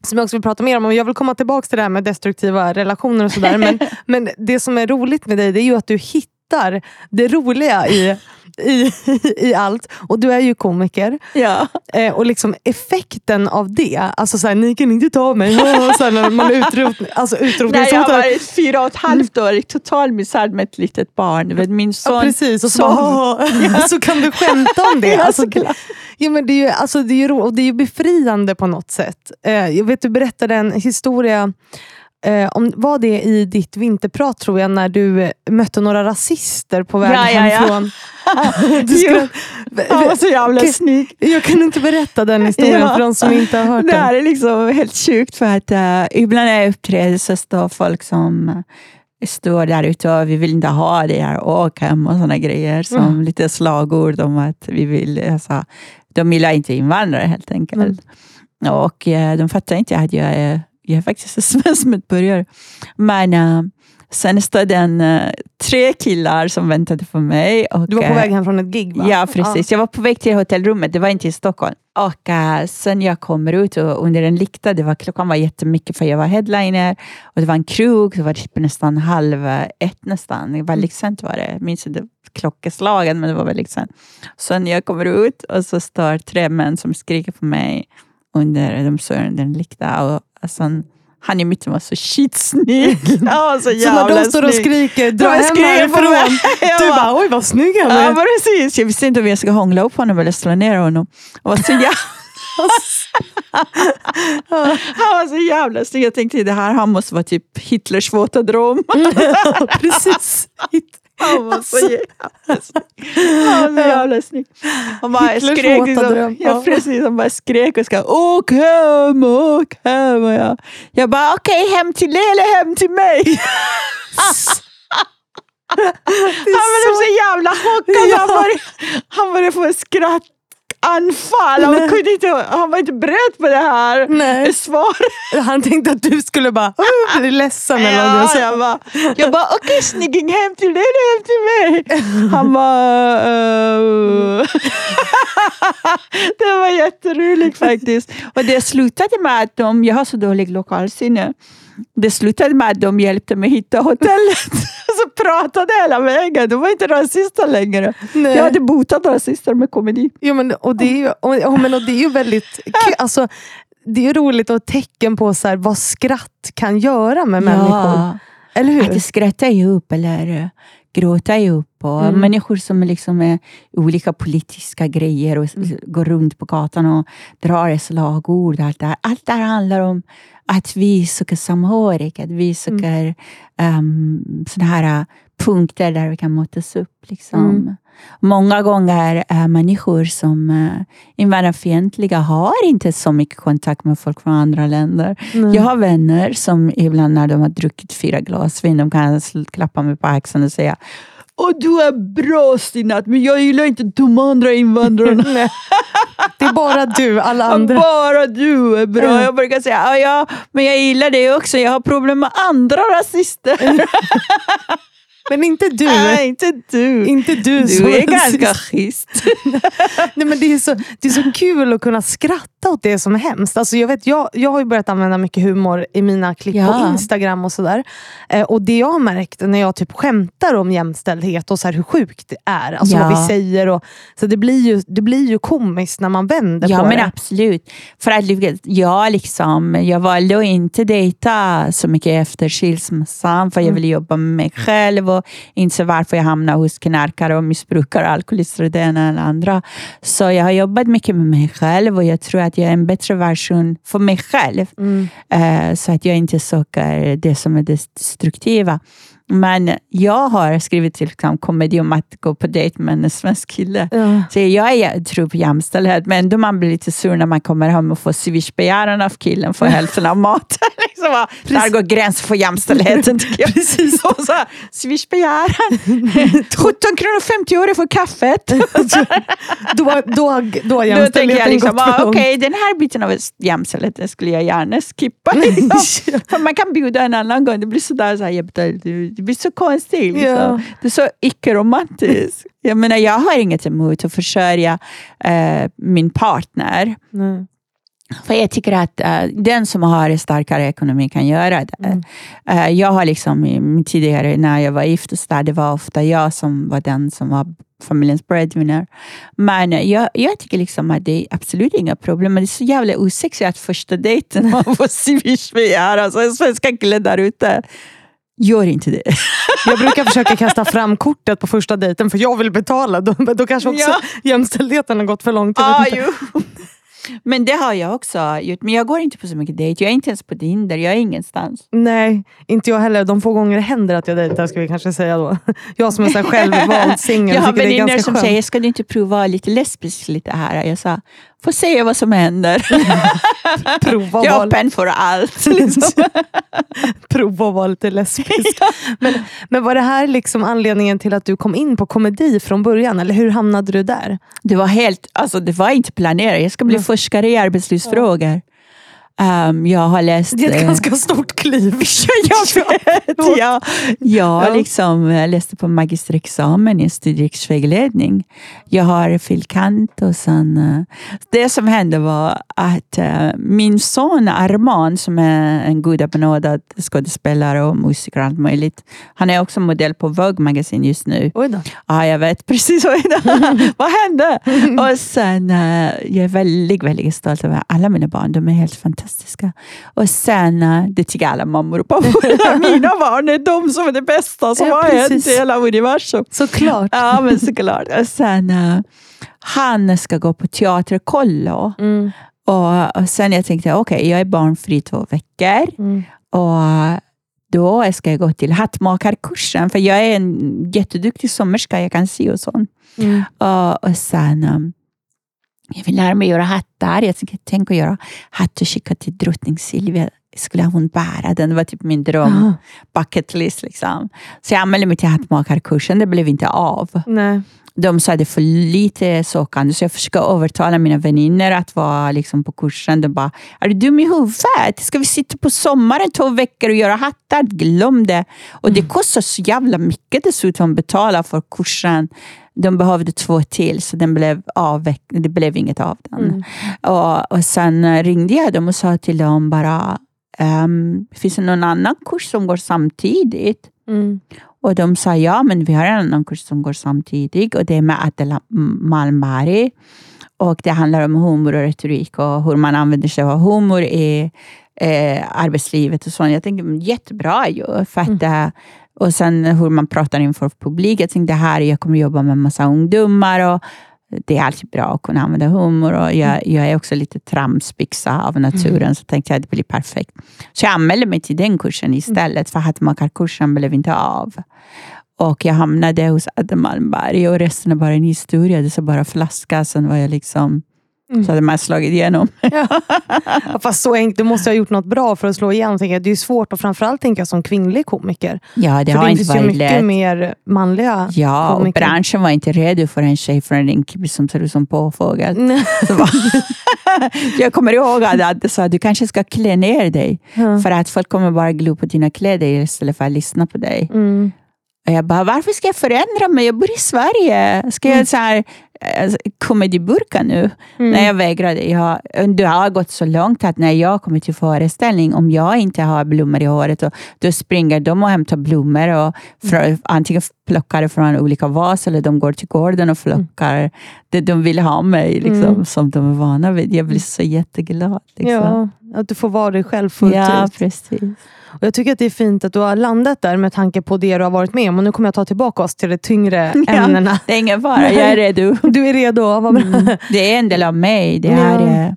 som jag också vill prata mer om. Och jag vill komma tillbaka till det här med destruktiva relationer och sådär. Men, men det som är roligt med dig det är ju att du hittar det roliga i, i, i allt. Och du är ju komiker. Ja. Eh, och liksom effekten av det, alltså såhär, ni kan inte ta mig. så här, när man utrot, alltså Nej, jag har varit fyra och ett halvt år i total misär med ett litet barn. Vet, min son, Ja, precis, och så, bara, så kan du skämta om det. Alltså, ja, men det, är ju, alltså, det, är ju, och det är ju befriande på något sätt. Eh, jag vet du berättade en historia, eh, om, var det i ditt vinterprat tror jag, när du eh, mötte några rasister på väg Ja, ja, ja. hemifrån. Du ska, Han var så jävla snygg. jag kan inte berätta den historien Ja. för de som inte har hört Det den. här är liksom helt sjukt för att uh, ibland när jag uppträder så står folk som eh, står där ute och vi vill inte ha det här, åk hem och sådana grejer. Som Mm. lite slagord om att vi vill, alltså, de gillar inte invandrare helt enkelt. Och eh, de fattar inte att jag är, jag är faktiskt en svensk medborgare. Men uh, sen stod det en, eh, tre killar som väntade på mig. Och, Du var på eh, väg hem från ett gig va? Ja, precis. Jag var på väg till hotellrummet, det var inte i Stockholm. Och uh, sen jag kommer ut och under en lykta, det var, klockan var jättemycket för jag var headliner och det var en krog, det var typ nästan halv ett nästan. Det var väldigt sent var det. Jag minns inte klockeslagen, men det var väldigt sent. När jag kommer ut och så står tre män som skriker på mig under, de står under en lykta och, och sen, han i mitten var så skitsnygg. Han var så Så när de står och skriker dra hem härifrån, du bara, oj vad snygg han är. Ja, precis. Jag visste inte om jag skulle hångla upp honom eller slå ner honom. Han var så jävla, han var så jävla snygg. Jag tänkte det här han måste vara typ Hitlers våta dröm. Precis. Han var så jävla snygg. Han var jävla snygg. Han bara skrek. Liksom, ja, precis. Han bara skrek och ska åk hem, åk hem. Och jag, jag bara okej, hem till dig eller hem till mig? Han blev så jävla chockad. Ja. Han, började, få ett skrattanfall. Han, kunde inte, han var inte beredd på det här Nej. svaret. Han tänkte att du skulle bara "Åh, bli ledsen. Eller Ja, sa. jag bara, jag bara okej snygging, hem till dig eller hem till mig? Han bara... eh. det var jätteroligt faktiskt. Och det slutade med att de, jag har så dålig lokalsinne, det slutade med att de hjälpte mig hitta hotellet. Så pratade hela vägen. De var inte rasister längre. Nej. Jag hade botat rasister med komedi. Jo, men, och, det är ju, och, men, och det är ju väldigt kul. Alltså, det är roligt och tecken på så här, vad skratt kan göra med människor. Eller hur? Att skratta ihop eller gråta ihop. Och Mm. Människor som liksom är olika politiska grejer och Mm. går runt på gatan och drar slagord. Allt det, här. allt det här handlar om att vi söker samhörighet, att vi söker um, såna här punkter där vi kan mötas upp. Liksom. Mm. Många gånger är människor som uh, invandrarfientliga har inte så mycket kontakt med folk från andra länder. Nej. Jag har vänner som ibland när de har druckit fyra glas vin, de kan klappa mig på axeln och säga och du är bra Stinat, men jag gillar inte de andra invandrarna. Det är bara du, alla andra. Bara du är bra. Ja. Jag brukar säga, ja, ja, men jag gillar det också. Jag har problem med andra rasister. Men inte du. Nej, inte du. Inte du, som Du är ganska schysst. Nej, men det, är så, det är så kul att kunna skratta åt det som är hemskt. Alltså, jag, vet, jag, jag har ju börjat använda mycket humor i mina klipp Ja. på Instagram och sådär. Eh, och det jag har märkt när jag typ skämtar om jämställdhet och så här hur sjukt det är. Alltså Ja. vad vi säger. Och, så det blir, ju, det blir ju komiskt när man vänder Ja, på men det. absolut. För att jag, liksom, jag valde att inte dejta så mycket efter skilsmässan, för jag ville jobba med mig själv och inse varför jag hamnade hos knarkare och missbrukare, alkoholister och det ena eller andra. Så jag har jobbat mycket med mig själv och jag tror att jag är en bättre version för mig själv. Mm. Eh, så att jag inte söker det som är destruktiva. Men jag har skrivit till exempel komedi om att gå på dejt med en svensk kille. Ja. Så jag är, tror på jämställdhet, men ändå man blir lite sur när man kommer hem och får swishbegäran av killen för hälften av maten. liksom, där går gränsen för jämställdheten tycker jag. Precis. Så här, swishbegäran, 17 kronor 50 öre för kaffet. Då, då, då har Då tänker jämställdheten jag liksom, gått ah, okej den här biten av jämställdheten skulle jag gärna skippa. Liksom. man kan bjuda en annan gång, det blir sådär, så här, jag betalar- det blir så konstigt. Liksom. Ja. Det är så icke-romantiskt. Jag menar, jag har inget emot att försörja eh, min partner. Nej. För jag tycker att eh, den som har en starkare ekonomi kan göra det. Mm. Eh, jag har liksom tidigare, när jag var gift, så det var ofta jag som var den som var familjens breadwinner. Men jag, jag tycker liksom att det är absolut inga problem. Men det är så jävla osexigt att första dejten man får swishbegär. Alltså svenska killar där ute, gör inte det. Jag brukar försöka kasta fram kortet på första dejten för jag vill betala. Då, då kanske också Ja. jämställdheten har gått för långt. Ah. Men det har jag också gjort. Men jag går inte på så mycket dejt. Jag är inte ens på Tinder. Jag är ingenstans. Nej, inte jag heller. De få gånger det händer att jag dejtar ska vi kanske säga då. Jag som är så självvald singel Jag har ganska som skönt. säger, ska du inte prova lite lesbisk lite här? Jag sa, får se vad som händer. prova Jag är öppen för allt. Liksom. prova att vara lite lesbisk. men, men var det här liksom anledningen till att du kom in på komedi från början? Eller hur hamnade du där? Det var helt, alltså det var inte planerat. Jag ska bli Mm. forskare i arbetslivsfrågor. Um, jag har läst... Det är ett eh, ganska stort kliv. jag vet! Jag, jag Ja. liksom eh, läste på magisterexamen i studievägledning. Jag har filkant och sen... eh, Det som hände var att eh, min son Arman, som är en gudabenådad skådespelare och musiker och allt möjligt. Han är också modell på Vogue magasin just nu. Oj då. Ja, jag vet precis vad, vad hände. Och sen, eh, jag är väldigt, väldigt stolt över alla mina barn. De är helt fantastiska. Och sen, eh, det tycker alla mammor och pappor. Mina barn är de som är det bästa som Ja, har hänt i hela universum. Såklart. Ja, men såklart. Och sen, eh, han ska gå på teaterkollo. Mm. Och, och sen jag tänkte, okej, jag är barnfri två veckor. Mm. Och då ska jag gå till hattmakarkursen, för jag är en jätteduktig sömmerska, jag kan sy och sånt. Mm. Och, och sen, um, jag vill lära mig göra hattar. Jag tänkte, tänk att göra hatt och skicka till drottning Silvia. Skulle hon bära den? Det var typ min dröm. Aha. Bucket list liksom. Så jag anmälde mig till hattmakarkursen. Det blev inte av. Nej. De sa att det är för lite sökande, så jag försökte övertala mina vänner att vara liksom på kursen. De bara, är du dum i huvudet? Ska vi sitta på sommaren två veckor och göra hattar? Glöm det. Och det kostar så jävla mycket dessutom att betala för kursen. De behövde två till, så den blev avveck- det blev inget av den. Mm. Och, och sen eh, ringde jag dem och sa till dem bara, ehm, finns det någon annan kurs som går samtidigt? Mm. Och de sa ja, men vi har en annan kurs som går samtidigt och det är med Adela Malmari. Och det handlar om humor och retorik och hur man använder sig av humor i eh, arbetslivet och sånt. Jag tänkte "Men jättebra ju. För att, eh, och sen hur man pratar inför publik. Jag tänkte här, jag kommer jobba med massa ungdomar och det är alltid bra att kunna använda humor och jag, jag är också lite tramspixa av naturen, så tänkte jag att det blir perfekt. Så jag anmälde mig till den kursen istället, för hattmakarkursen blev inte av. Och jag hamnade hos Adam Malmberg och resten är bara en historia. Det är så bara flaska. Sen var jag liksom så hade man slagit igenom. Ja. Fast så enkelt, du måste ha gjort något bra för att slå igenom. Tänker jag. Det är svårt att framförallt tänka som kvinnlig komiker. Ja, det för har det inte finns ju varit mycket lätt. mer manliga Ja, och komiker. branschen var inte redo för en tjej från Rinkeby som ser ut som påfågel. Jag kommer ihåg att Adde sa du kanske ska klä ner dig. Ja. För att folk kommer bara glo på dina kläder istället för att lyssna på dig. Mm. Och jag bara, varför ska jag förändra mig? Jag bor i Sverige. Ska jag så här, eh, komediburka nu? Mm. Nej, jag vägrade. Jag, det har gått så långt att när jag kommer till föreställning, om jag inte har blommor i håret, och, då springer de och hämtar blommor och för, antingen plockar från olika vas eller de går till gården och plockar det de vill ha mig, liksom, Mm. som de är vana vid. Jag blir så jätteglad. Liksom. Ja, att du får vara dig själv fullt ja ut. precis. Och jag tycker att det är fint att du har landat där med tanke på det du har varit med om. Och nu kommer jag ta tillbaka oss till de tyngre Ja. ämnena. Det är ingen fara, jag är redo. Du är redo? Mm. Det är en del av mig. Det är, Ja. eh,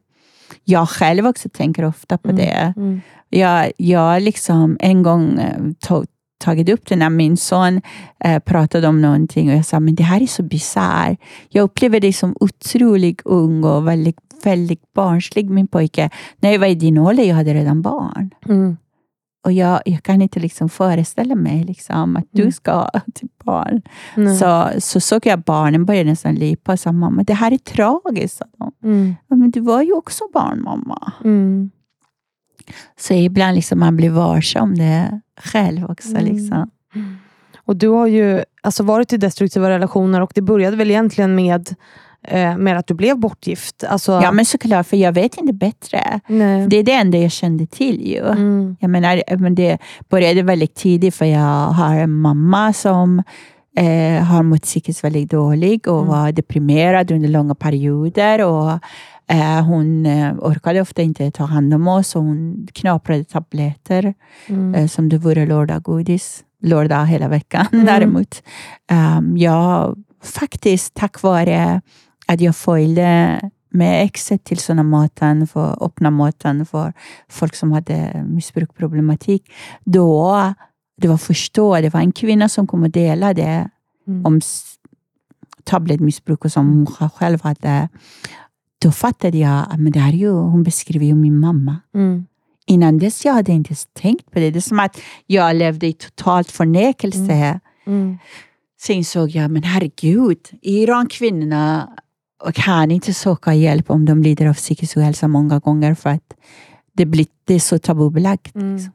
Jag själv också tänker ofta på det. Mm. Jag, jag liksom en gång eh, tog, tagit upp det när min son eh, pratade om någonting och jag sa, men det här är så bisarrt. Jag upplever dig som otroligt ung och väldigt, väldigt barnslig, min pojke. När jag var i din ålder, jag hade redan barn. Mm. Och jag, jag kan inte liksom föreställa mig liksom, att du Mm. ska till barn. Så, så såg jag barnen börja nästan lipa och sa, mamma, det här är tragiskt. Mm. "Ja, Men du var ju också barn, mamma. Mm. Så ibland liksom man blir varse om det själv också. Mm. Liksom. Och du har ju alltså varit i destruktiva relationer och det började väl egentligen med, med att du blev bortgift? Alltså, Ja, men såklart, för jag vet inte bättre. nej. Det är det enda jag kände till. ju. Mm. Jag menar, men det började väldigt tidigt, för jag har en mamma som eh, har mått psykiskt väldigt dålig och Mm. var deprimerad under långa perioder. Och, eh, hon eh, orkade ofta inte ta hand om oss och hon knaprade tabletter Mm. eh, som det vore lördagsgodis. Lördag hela veckan Mm. däremot. Um, jag faktiskt tack vare att jag följde med exet till sådana möten, för öppna möten för folk som hade missbruksproblematik. Då det var förstå, det var en kvinna som kom och delade Mm. om tabletmissbruk och som hon själv hade. Då fattade jag att men det här är ju, hon beskriver ju min mamma. Mm. Innan dess jag hade inte ens tänkt på det. Det är som att jag levde i totalt förnekelse. Mm. Sen insåg jag, men herregud, Iran-kvinnorna kan inte söka hjälp om de lider av psykisk ohälsa många gånger för att det, blir, det är så tabubelagt. Mm. liksom.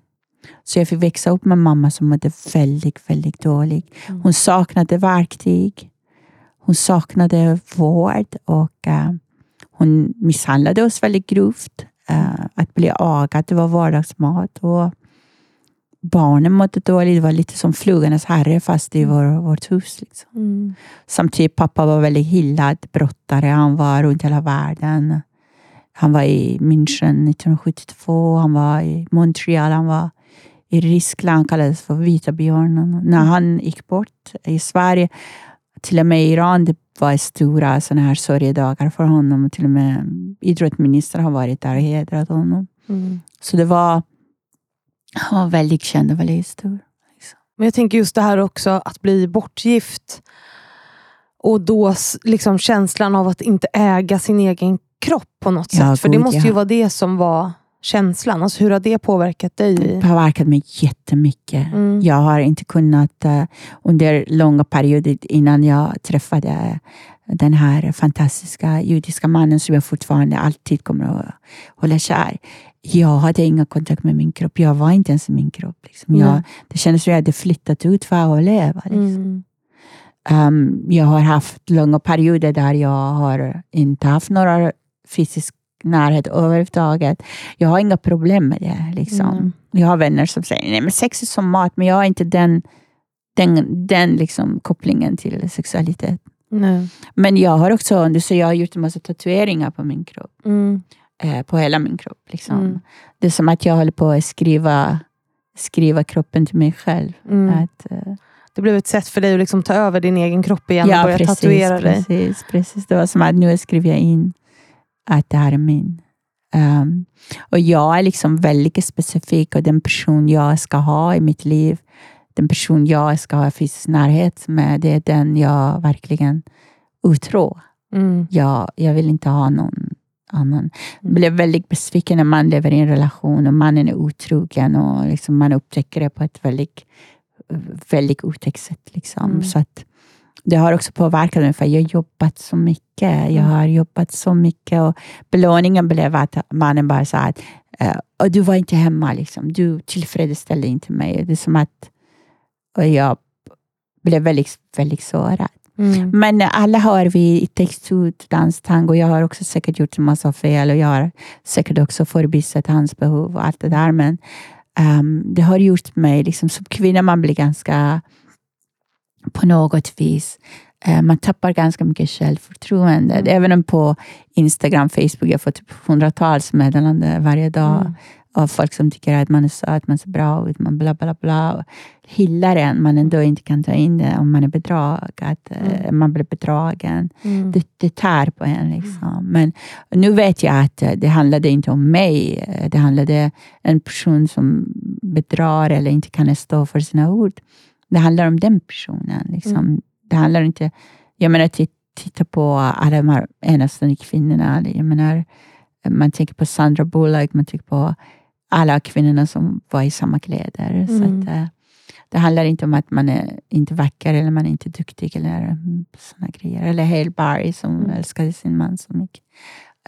Så jag fick växa upp med mamma som mådde väldigt, väldigt dålig. Mm. Hon saknade verktyg. Hon saknade vård och eh, hon misshandlade oss väldigt grovt. Eh, att bli agad, det var vardagsmat. Och barnen mådde dåligt. Det var lite som flugornas herre fast i vår, vårt hus. Liksom. Mm. Samtidigt pappa var väldigt hyllad brottare. Han var runt hela världen. Han var i München 1972. Han var i Montreal. Han var i Ryssland. Han kallades för Vita björnen. När han gick bort i Sverige, till och med i Iran, det var stora såna här sorgedagar för honom. Till och med idrottsministern har varit där och hedrat honom. Mm. Så det var, han var väldigt känd och väldigt stor. Men jag tänker just det här också, att bli bortgift. Och då liksom känslan av att inte äga sin egen kropp på något Ja, sätt. För det gud, måste ja. ju vara det som var känslan. Alltså hur har det påverkat dig? Det påverkat mig jättemycket. Mm. Jag har inte kunnat eh, under långa perioder innan jag träffade den här fantastiska judiska mannen som jag fortfarande alltid kommer att hålla kär. Jag hade ingen kontakt med min kropp. Jag var inte ens min kropp. Liksom. Jag, det kändes som jag hade flyttat ut för att överleva. Liksom. Mm. Um, jag har haft långa perioder där jag har inte haft några fysisk närhet överhuvudtaget. Jag har inga problem med det. Liksom. Mm. Jag har vänner som säger nej men sex är som mat, men jag har inte den, den, den liksom kopplingen till sexualitet. Nej. Men jag har också så jag har gjort en massa tatueringar på min kropp. Mm. Eh, på hela min kropp. Liksom. Mm. Det är som att jag håller på att skriva, skriva kroppen till mig själv. Mm. Att, eh, Det blev ett sätt för dig att liksom ta över din egen kropp igen och börja tatuera dig. precis, precis. Det var som att nu skriver jag in att det här är min. Um, och jag är liksom väldigt specifik och den person jag ska ha i mitt liv, den person jag ska ha fysisk närhet med, det är den jag verkligen utrår. Mm. Jag, jag vill inte ha någon ja, man blev väldigt besviken när man lever i en relation och mannen är otrogen och liksom man upptäcker det på ett väldigt, väldigt otäckt sätt. Liksom. Mm. Så att det har också påverkat mig, för jag har jobbat så mycket. Jag har jobbat så mycket och belöningen blev att mannen bara sa att eh, och du var inte hemma, liksom. du tillfredsställde inte mig. Det är som att och jag blev väldigt, väldigt sårad. Mm. Men alla har vi to dance tango. Jag har också säkert gjort en massa fel och jag har säkert också förbisett hans behov och allt det där. Men ehm, det har gjort mig, liksom, som kvinna, man blir ganska på något vis eh, man tappar ganska mycket självförtroende. Mm. Även om på Instagram, Facebook, jag får typ hundratals meddelanden varje dag Mm. Av folk som tycker att man är söt, man ser bra ut, man bla bla bla. Hyllar en, man ändå inte kan ta in det om man är bedrag, att eh, man blir bedragen. Mm. Det, det tär på en. Liksom. Men nu vet jag att eh, det handlade inte om mig. Eh, Det handlade om en person som bedrar eller inte kan stå för sina ord. Det handlar om den personen. Liksom. Mm. Det handlar inte... Jag menar, tit- titta på alla de här enastående kvinnorna. Jag menar, man tänker på Sandra Bullock, man tänker på alla kvinnorna som var i samma kläder. Så Mm. att, eh, det handlar inte om att man är inte vacker eller man är inte duktig eller såna grejer. Eller Hale Barry som Mm. älskade sin man så mycket.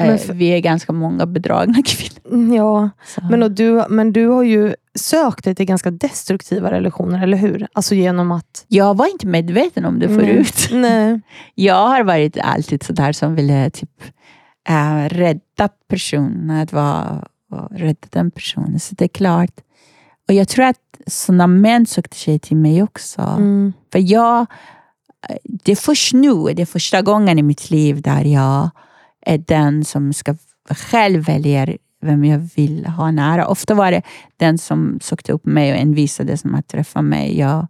Eh, för- Vi är ganska många bedragna kvinnor. Mm, Ja, Så. men, du, men du har ju sökt dig till ganska destruktiva relationer, eller hur? Alltså genom att... jag var inte medveten om det förut. Nej. Jag har varit alltid sådär som ville typ äh, rädda personen, att vara och rädda den personen. Så det är klart. Och jag tror att sådana män sökte sig till mig också. Mm. För jag, det är först nu, det är första gången i mitt liv där jag är den som ska själv välja vem jag vill ha nära. Ofta var det den som sökte upp mig och envisades om att träffa mig. Jag,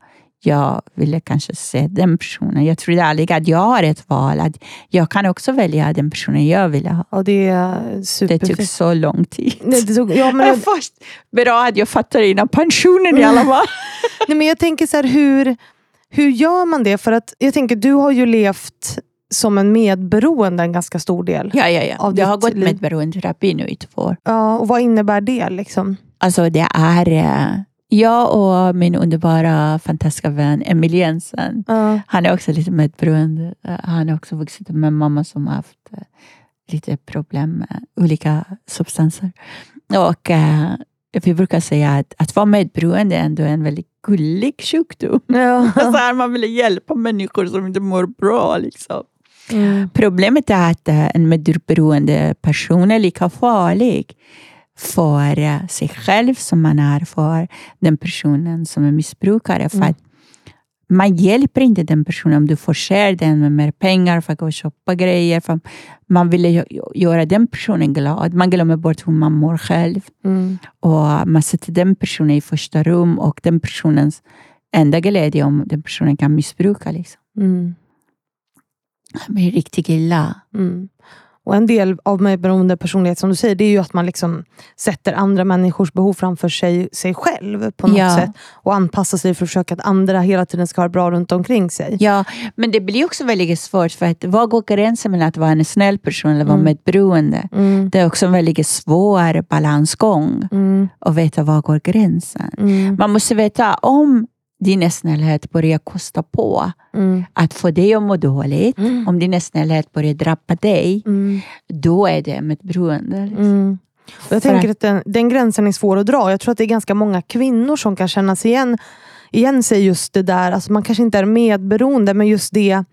jag ville kanske se den personen. Jag trodde aldrig att jag har ett val. Att jag kan också välja den personen jag vill ha. Ja, det är Det tog så lång tid. Nej, det tog, ja, men, först, bra att jag fattade innan pensionen i alla fall. nej, men jag tänker så här, hur, hur gör man det? För att jag tänker, du har ju levt som en medberoende en ganska stor del. Ja, ja, ja. Av Jag har gått liv. med beroendeterapi nu i två år. Ja, och vad innebär det? Liksom? Alltså det är eh, jag och min underbara fantastiska vän Emil Jensen. Ja. Han är också lite medberoende. Eh, Han har också vuxit upp med en mamma som har haft eh, lite problem med olika substanser. Och eh, vi brukar säga att, att vara medberoende är ändå en väldigt gullig sjukdom. Ja. Alltså här, man vill hjälpa människor som inte mår bra. Liksom. Mm. Problemet är att en medberoende person är lika farlig för eh, sig själv som man är för den personen som är missbrukare. För Mm. man hjälper inte den personen om du förser den med mer pengar för att gå och köpa grejer. För man vill göra den personen glad. Man glömmer bort hur man mår själv. Mm. Och Man sätter den personen i första rum och den personens enda glädje om den personen kan missbruka. Liksom. Mm. Det blir riktigt illa. Mm. Och En del av medberoende personlighet som du säger, det är ju att man liksom sätter andra människors behov framför sig, sig själv på något Ja. sätt. Och anpassar sig för att försöka att andra hela tiden ska ha det bra runt omkring sig. Ja, men det blir också väldigt svårt för att vad går gränsen mellan att vara en snäll person eller vara Mm. medberoende? Mm. Det är också en väldigt svår balansgång Mm. att veta var går gränsen. Mm. Man måste veta om din snällhet börjar kosta på Mm. att få dig att må dåligt. Mm. Om din snällhet börjar drabba dig, Mm. då är det medberoende. Liksom. Mm. Jag tänker att- den, den gränsen är svår att dra. Jag tror att det är ganska många kvinnor som kan känna sig igen, igen sig just det där. Alltså man kanske inte är medberoende, men just det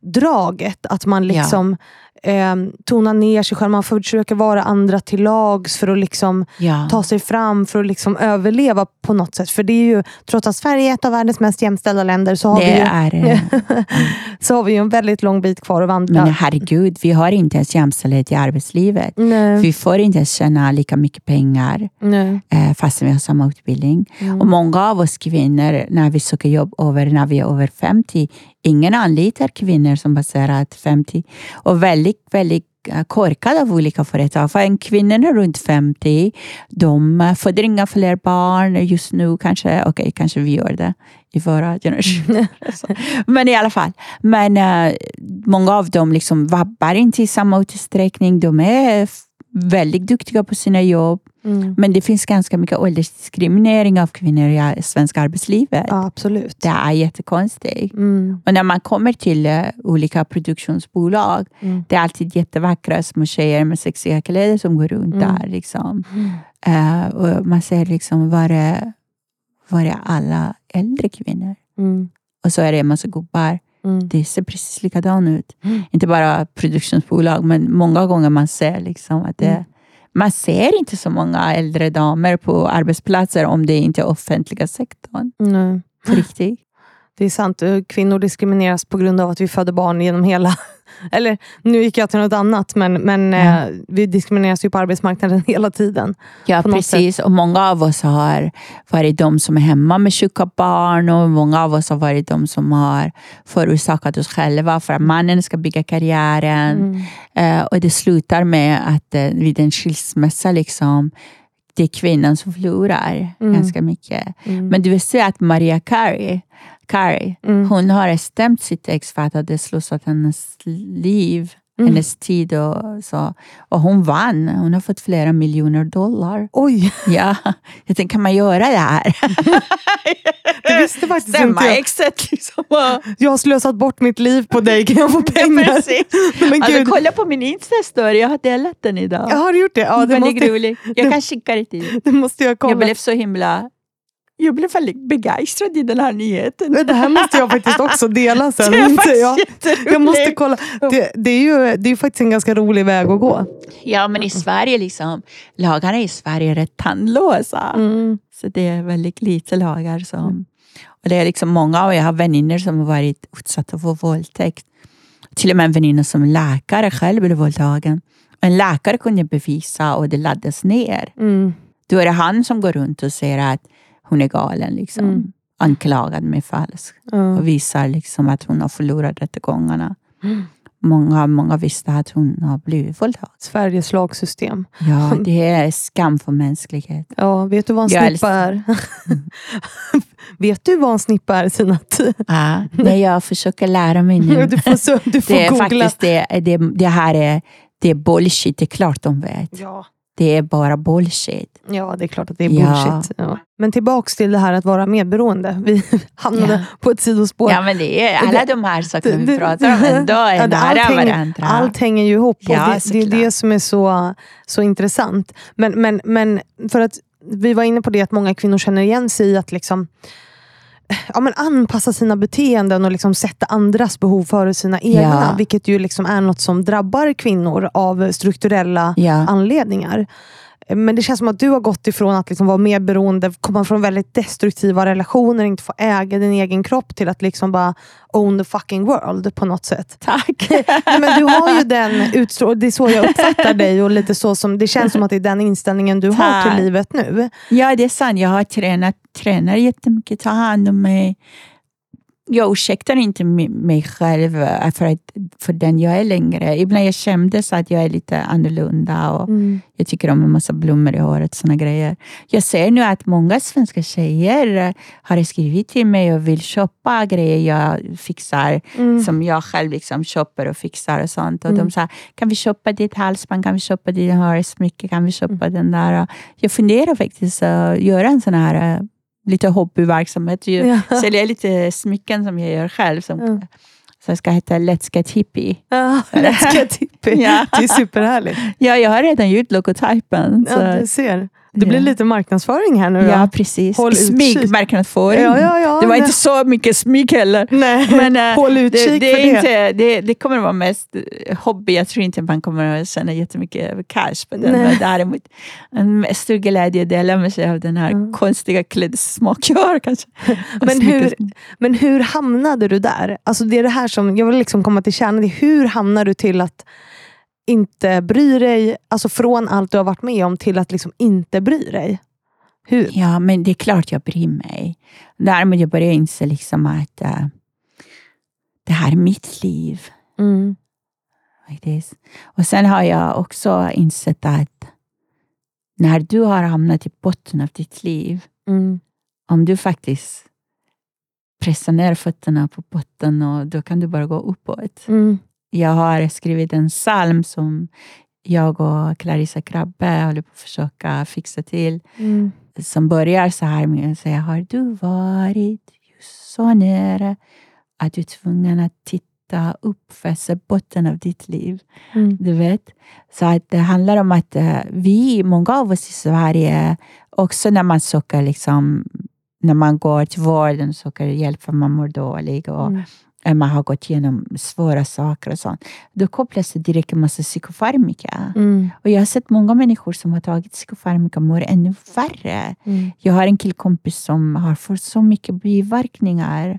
draget. Att man Ja. Eh, tonar ner sig själv. Man försöker vara andra till lags för att liksom Ja. ta sig fram, för att liksom överleva på något sätt. För det är ju, trots att Sverige är ett av världens mest jämställda länder, så har, det vi, ju, är, eh, så har vi en väldigt lång bit kvar att vandra. men herregud, vi har inte ens jämställdhet i arbetslivet. nej, Vi får inte ens tjäna lika mycket pengar nej. eh, fast vi har samma utbildning. Mm. Och många av oss kvinnor, när vi söker jobb över, när vi är över 50, ingen anlitar kvinnor som passerat 50 och väldigt, väldigt eh, korkade av olika företag. För en kvinnorna runt 50, de eh, föder inga fler barn just nu kanske. Okej, okay, kanske vi gör det i våra generationer. Alltså. Men i alla fall. Men uh, många av dem liksom vabbar inte i samma utsträckning. De är väldigt duktiga på sina jobb. Mm. Men det finns ganska mycket åldersdiskriminering av kvinnor i svenska arbetslivet. Ja, absolut. Det är jättekonstigt. Mm. Och när man kommer till uh, olika produktionsbolag, mm. det är alltid jättevackra små tjejer med sexiga kläder som går runt mm. där. Liksom. Uh, och man ser liksom, var är, var är alla äldre kvinnor? Mm. Och så är det en massa gubbar. Mm. Det ser precis likadant ut. Mm. Inte bara produktionsbolag, men många gånger man ser liksom att det, mm. man ser inte så många äldre damer på arbetsplatser om det inte är offentliga sektorn. Nej. På riktigt. Det är sant. Kvinnor diskrimineras på grund av att vi föder barn genom hela eller nu gick jag till något annat, men, men ja. eh, vi diskrimineras ju på arbetsmarknaden hela tiden. Ja, precis. Och många av oss har varit de som är hemma med sjuka barn och många av oss har varit de som har förorsakat oss själva för att mannen ska bygga karriären. Mm. Eh, och det slutar med att eh, vid en skilsmässa liksom, det är kvinnan som förlorar mm. ganska mycket. Mm. Men du vill säga att Maria Carey Carrie, mm. hon har stämt sitt ex för att det slussat hennes liv, mm. hennes tid och så. Och hon vann. Hon har fått flera miljoner dollar. Oj! Ja, jag tänkte, kan man göra det här? det visste faktiskt Stämma inte jag. exet liksom. Jag har slösat bort mitt liv på dig, kan jag få pengar? Ja, Men alltså, kolla på min Insta-story, jag har delat den idag. Jag har gjort det? Ja, det Väldigt måste... rolig. Jag kan skicka det till dig. Det måste jag kolla. Jag blev så himla jag blev väldigt begeistrad i den här nyheten. Men det här måste jag faktiskt också dela sen. Det är faktiskt jag, jag måste kolla. Det, det, är ju det är faktiskt en ganska rolig väg att gå. Ja, men i Sverige, liksom, lagarna i Sverige är rätt tandlösa. Mm. Så det är väldigt lite lagar. som... Och det är liksom många, och jag har vänner som har varit utsatta för våldtäkt. Till och med en väninna som läkare själv blev våldtagen. En läkare kunde bevisa och det laddades ner. Mm. Då är det han som går runt och säger att hon är galen. Liksom. Mm. Anklagad med falsk. Mm. Och visar liksom att hon har förlorat rättegångarna. Mm. Många, många visste att hon har blivit våldtagen. Sveriges lagsystem. Ja, det är skam för mänsklighet. Ja, vet du vad en snippa är? vet du vad en snippa är, Sinat? Ja, det jag försöker lära mig nu. du får, så, du får det är googla. faktiskt det, det, det här är, det är bullshit, det är klart de vet. Ja. Det är bara bullshit. Ja, det är klart att det är bullshit. Ja. Ja. Men tillbaks till det här att vara medberoende. Vi hamnade ja. på ett sidospår. Ja, men det är alla de här sakerna vi pratar om ändå är ja, nära allt hänger, varandra. Allt hänger ju ihop. Ja, det, det, är det som är så, så intressant. Men, men, men för att vi var inne på det att många kvinnor känner igen sig i att liksom, ja, men anpassa sina beteenden och liksom sätta andras behov före sina egna. Ja. Vilket ju liksom är något som drabbar kvinnor av strukturella ja. anledningar. Men det känns som att du har gått ifrån att liksom vara mer beroende, komma från väldigt destruktiva relationer, inte få äga din egen kropp till att liksom bara own the fucking world på något sätt. Tack! men du har ju den utstrålningen, det är så jag uppfattar dig och lite så som, det känns som att det är den inställningen du Tack. har till livet nu. Ja, det är sant. Jag har tränat, tränar jättemycket, tar hand om mig jag ursäktar inte mig själv eh, för, att, för den jag är längre. Ibland jag kändes att jag är lite annorlunda och mm. jag tycker om en massa blommor i håret. Såna grejer. Jag ser nu att många svenska tjejer har skrivit till mig och vill köpa grejer jag fixar mm. som jag själv liksom köper och fixar och sånt. Och mm. De sa, kan vi köpa ditt halsband? Kan vi köpa ditt hårsmycke? Kan vi köpa mm. den där? Jag funderar faktiskt att göra en sån här eh, lite hobbyverksamhet. Jag ja. säljer lite smycken som jag gör själv. Som, ja. Så ska heta Let's Get Hippie. Ja, Let's Get Hippie. ja. Det är superhärligt. Ja, jag har redan gjort logotypen. Ja, du ser. Det blir lite marknadsföring här nu. Ja, precis. Smygmarknadsföring. Ja, ja, ja, det var nej. inte så mycket smyg heller. Nej. Men, äh, Håll utkik det, det, är inte, det. Det kommer att vara mest hobby. Jag tror inte man kommer att tjäna jättemycket cash på den. Men däremot en stor glädje att dela med sig av den här mm. konstiga klädsmak jag har. Kanske. Men hur, men hur hamnade du där? Alltså det är det här som, jag vill liksom komma till kärnan. Hur hamnade du till att inte bry dig, alltså från allt du har varit med om till att liksom inte bry dig? Hur? Ja, men det är klart jag bryr mig. Däremot jag börjar inse liksom att uh, det här är mitt liv. Mm. Faktiskt. Och sen har jag också insett att när du har hamnat i botten av ditt liv, Mm. om du faktiskt pressar ner fötterna på botten, och då kan du bara gå uppåt. Mm. Jag har skrivit en psalm som jag och Clarissa Krabbe håller på att försöka fixa till. Mm. Som börjar så här med att säga, har du varit just så nära att du är tvungen att titta upp för att se botten av ditt liv? Mm. Du vet? Så att det handlar om att eh, vi, många av oss i Sverige, också när man söker liksom, när man går till vården och söker hjälp för man mår dålig och Mm. Man har gått igenom svåra saker och sånt. Då kopplas det direkt en massa psykofarmika. Mm. Och jag har sett många människor som har tagit psykofarmika mår ännu värre. Mm. Jag har en killkompis som har fått så mycket biverkningar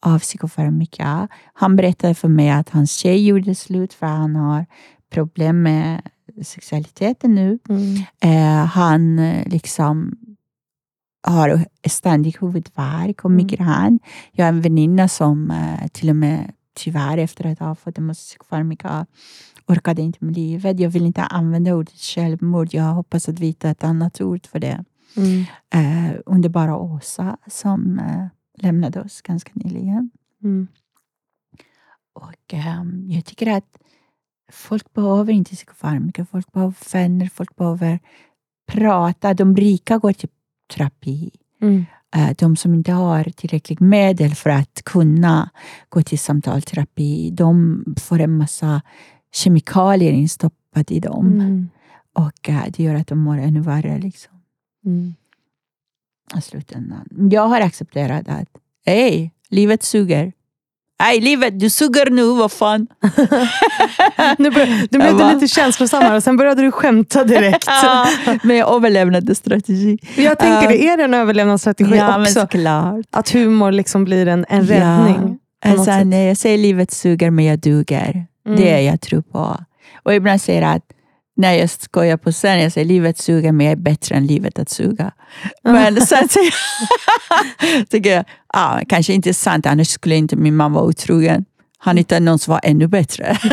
av psykofarmika. Han berättade för mig att hans tjej gjorde slut för han har problem med sexualiteten nu. Mm. Eh, han eh, liksom har ständig huvudvärk och Mm. migrän. Jag har en väninna som eh, till och med tyvärr efter att ha fått psykofarmika orkade inte med livet. Jag vill inte använda ordet självmord. Jag hoppas att vi hittar ett annat ord för det. Mm. Eh, underbara Åsa som eh, lämnade oss ganska nyligen. Mm. Och ehm, jag tycker att folk behöver inte psykofarmika. Folk behöver vänner, folk behöver prata. De rika går till terapi. Mm. Eh, de som inte har tillräckligt medel för att kunna gå till samtalsterapi, de får en massa kemikalier instoppat i dem. Mm. Och eh, det gör att de mår ännu värre. Liksom, Mm. i slutändan. Jag har accepterat att hej, livet suger. Nej, livet, du suger nu, vad fan. Nu bör, du blev bara- lite känslosammare och sen började du skämta direkt. Ja, men jag överlevnade strategi. Jag tänker Ja. det är en överlevnadsstrategi Ja, men också. såklart. Att humor liksom blir en, en räddning. något Alltså, nej, jag säger livet suger men jag duger. Mm. Det är jag tror på. Och ibland säger jag att när jag skojar på scen, jag säger livet suger men jag är bättre än livet att suga. Men sen jag, tycker jag, ah, kanske inte sant, annars skulle inte min mamma vara otrogen. Han hittade någon som var ännu bättre.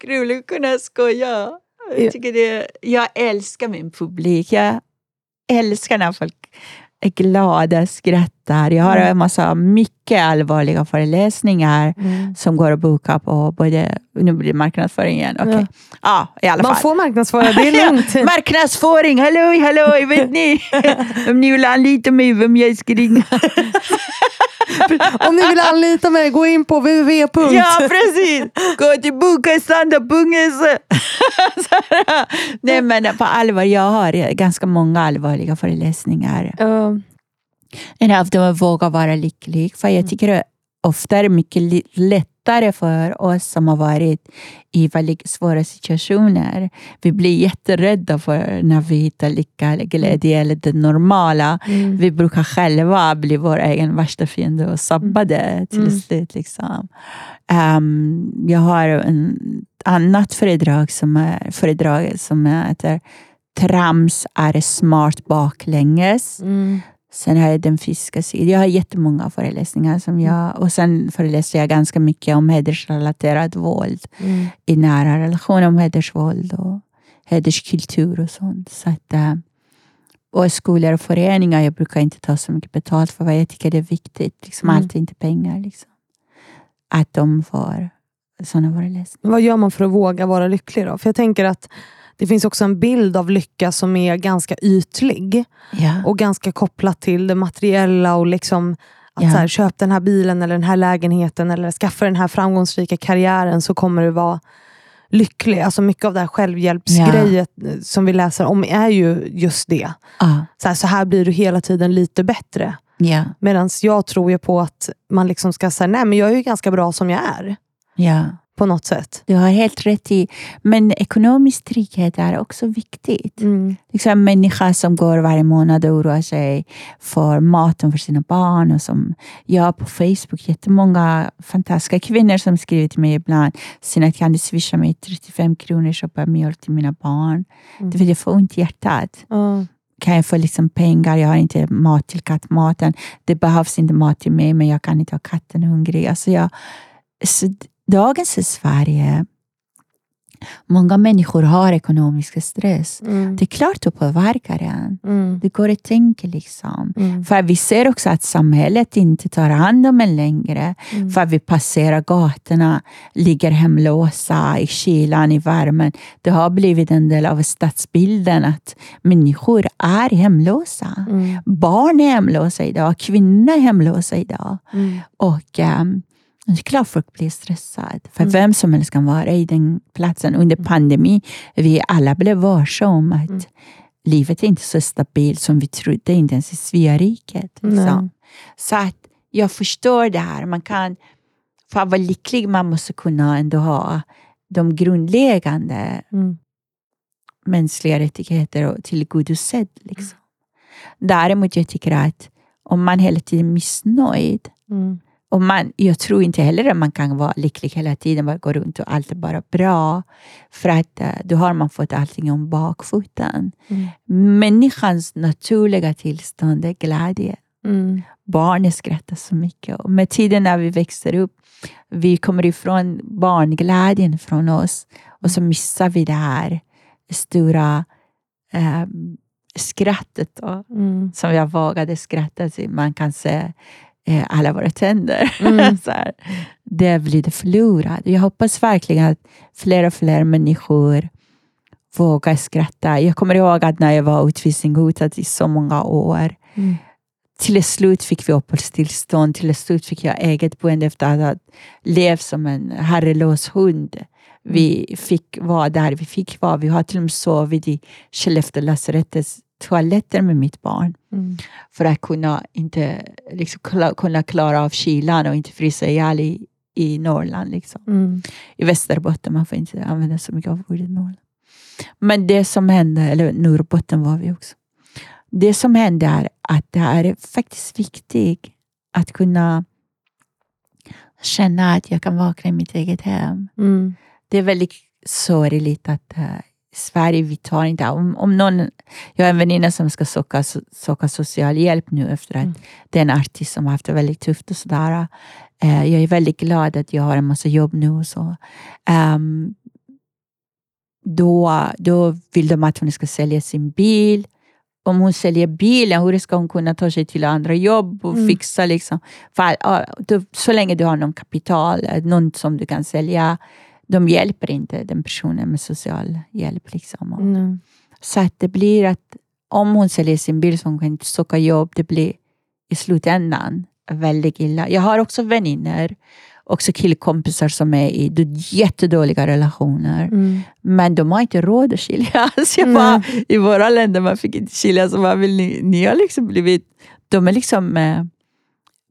Kul att kunna skoja. Ja. Jag, tycker det, jag älskar min publik. Jag älskar när folk är glada, skrattar. Jag har Mm. en massa mycket allvarliga föreläsningar Mm. som går att boka på både, nu blir det marknadsföring igen. Okej. Ja. i alla Man fall. får marknadsföra, det är lugnt. Marknadsföring, halloj, halloj, vet ni? Om ni vill anlita mig, vem jag ska ringa? Om ni vill anlita mig, gå in på www. Ja, precis! Gå till bokastanda.se. Nej, men på allvar, jag har ganska många allvarliga föreläsningar. Ja. En av dem är Våga vara lycklig. För jag tycker det ofta är det mycket lättare för oss som har varit i väldigt svåra situationer. Vi blir jätterädda för när vi hittar lycka eller glädje eller det normala. Mm. Vi brukar själva bli vår egen värsta fiende och sabba det till Mm. slut. Liksom. Ehm, jag har en annat föredrag som, är, föredrag som heter Trams är smart baklänges. Mm. Sen har jag den fysiska sidan. Jag har jättemånga föreläsningar. Som jag, och sen föreläser jag ganska mycket om hedersrelaterat våld Mm. i nära relationer, om hedersvåld och hederskultur och sånt. Så att, eh, och skolor och föreningar, jag brukar inte ta så mycket betalt för vad jag tycker det är viktigt. Liksom, Mm. Allt är inte pengar. Liksom. Att de får sådana föreläsningar. Vad gör man för att våga vara lycklig då? För jag tänker att det finns också en bild av lycka som är ganska ytlig Ja. och ganska kopplat till det materiella och liksom att Ja. så här, köp den här bilen eller den här lägenheten eller skaffa den här framgångsrika karriären så kommer du vara lycklig. Alltså mycket av det här självhjälpsgrejet eh, som vi läser om är ju just det. Ja. Så här, så här blir du hela tiden lite bättre. Ja. Medan jag tror ju på att man liksom ska säga, nej men jag är ju ganska bra som jag är. ja. På något sätt. Du har helt rätt i. Men ekonomisk trygghet är också viktigt. Mm. Liksom en människa som går varje månad och oroar sig för maten för sina barn. Och som jag på Facebook jättemånga fantastiska kvinnor som skriver till mig ibland. Sina kan du swisha mig 35 kronor och köpa mjölk till mina barn. Mm. Det vill jag få ont i hjärtat. Ja. kan jag få liksom pengar, jag har inte mat till kattmaten. Det behövs inte mat till mig, men jag kan inte ha katten hungrig. Alltså jag, så dagens Sverige Många människor har ekonomisk stress. Mm. Det är klart det påverkar en. Mm. Det går att tänka liksom. Mm. För vi ser också att samhället inte tar hand om en längre. Mm. För vi passerar gatorna, ligger hemlösa i kylan, i värmen. Det har blivit en del av stadsbilden att människor är hemlösa. Mm. Barn är hemlösa idag, kvinnor är hemlösa idag. Mm. Och ehm, det är klart folk blir stressade. För Mm. vem som helst kan vara i den platsen. Under pandemin, vi alla blev varse om att Mm. livet är inte så stabilt som vi trodde, inte ens i Sveriget. Nej. Liksom. Så att jag förstår det här. Man kan, för att vara lycklig, man måste kunna ändå ha de grundläggande Mm. mänskliga rättigheter och tillgodosedd. Liksom. Däremot jag tycker att om man hela tiden är missnöjd, Mm. Och man, jag tror inte heller att man kan vara lycklig hela tiden, bara gå runt och allt är bara bra. För att eh, då har man fått allting om bakfoten. Mm. Människans naturliga tillstånd är glädje. Mm. Barnen skrattar så mycket. Och med tiden när vi växer upp, vi kommer ifrån barnglädjen från oss och så missar vi det här stora eh, skrattet. Då, Mm. som jag vågade skratta till. Man kan se eh, alla våra tänder. Mm. så här. Det blir det förlorat. Jag hoppas verkligen att fler och fler människor vågar skratta. Jag kommer ihåg att när jag var utvisningshotad i så många år, Mm. till slut fick vi uppehållstillstånd. Till slut fick jag eget boende efter att ha levt som en herrelös hund. Vi fick vara där vi fick vara. Vi har till och med sovit i Skellefteå lasarettets toaletter med mitt barn. Mm. För att kunna, inte, liksom, kla- kunna klara av kylan och inte frysa ihjäl i, i Norrland. Liksom. Mm. I Västerbotten, man får inte använda så mycket av ordet Norrland. Men det som hände, eller Norrbotten var vi också. Det som hände är att det är faktiskt viktigt att kunna känna att jag kan vakna i mitt eget hem. Mm. Det är väldigt sorgligt att eh, Sverige vi tar inte... Om, om någon, jag har en väninna som ska söka, söka social hjälp nu efter att Mm. det är en artist som har haft det väldigt tufft. och sådär. Eh, jag är väldigt glad att jag har en massa jobb nu. Och så. Ehm, då, då vill de att hon ska sälja sin bil. Om hon säljer bilen, hur ska hon kunna ta sig till andra jobb och Mm. fixa? Liksom? För, ja, då, så länge du har någon kapital, eh, någon som du kan sälja, de hjälper inte den personen med social hjälp. Liksom. Mm. Så att det blir att om hon säljer sin bil så hon kan inte söka jobb, det blir i slutändan väldigt illa. Jag har också vänner, också killkompisar som är i jättedåliga relationer. Mm. Men de har inte råd att skiljas. Jag Nej. bara, I våra länder man fick inte skiljas. Så vad vill ni? ni har liksom blivit, de är liksom eh,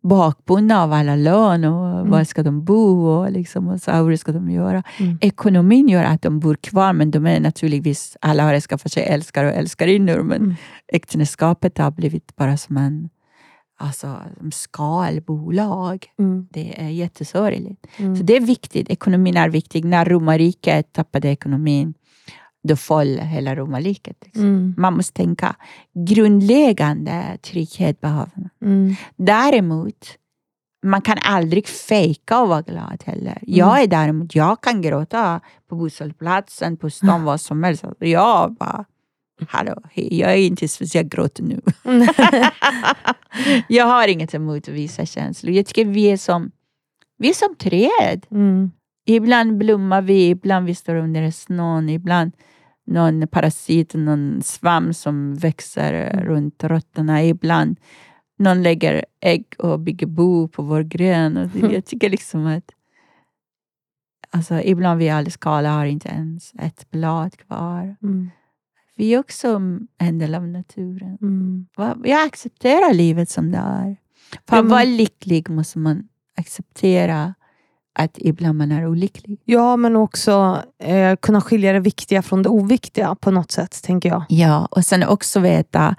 bakbundna av alla lön och Mm. var ska de bo och, liksom, och så, hur ska de göra. Mm. Ekonomin gör att de bor kvar men de är naturligtvis, alla har skaffat sig älskare och älskarinnor men Mm. äktenskapet har blivit bara som en alltså, skalbolag. Mm. Det är jättesorgligt. Mm. Så det är viktigt. Ekonomin är viktig. När romarriket tappade ekonomin, då föll hela romarriket. Liksom. Mm. Man måste tänka grundläggande trygghet behöver man. Mm. Däremot, man kan aldrig fejka och vara glad heller. Jag är däremot, jag kan gråta på busshållplatsen, på stan, vad som helst. Jag bara, hallå, jag är inte speciellt gråter nu. jag har inget emot att visa känslor. Jag tycker vi är som, vi är som träd. Mm. Ibland blommar vi, ibland vi står under snön, ibland någon parasit, någon svamp som växer Mm. runt rötterna. Ibland någon lägger ägg och bygger bo på vår gren. Jag tycker liksom att alltså, ibland vi alldeles kala har inte ens ett blad kvar. Mm. Vi är också en del av naturen. Mm. Jag accepterar livet som det är. För att vara lycklig måste man acceptera att ibland man är olycklig. Ja, men också eh, kunna skilja det viktiga från det oviktiga på något sätt, tänker jag. Ja, och sen också veta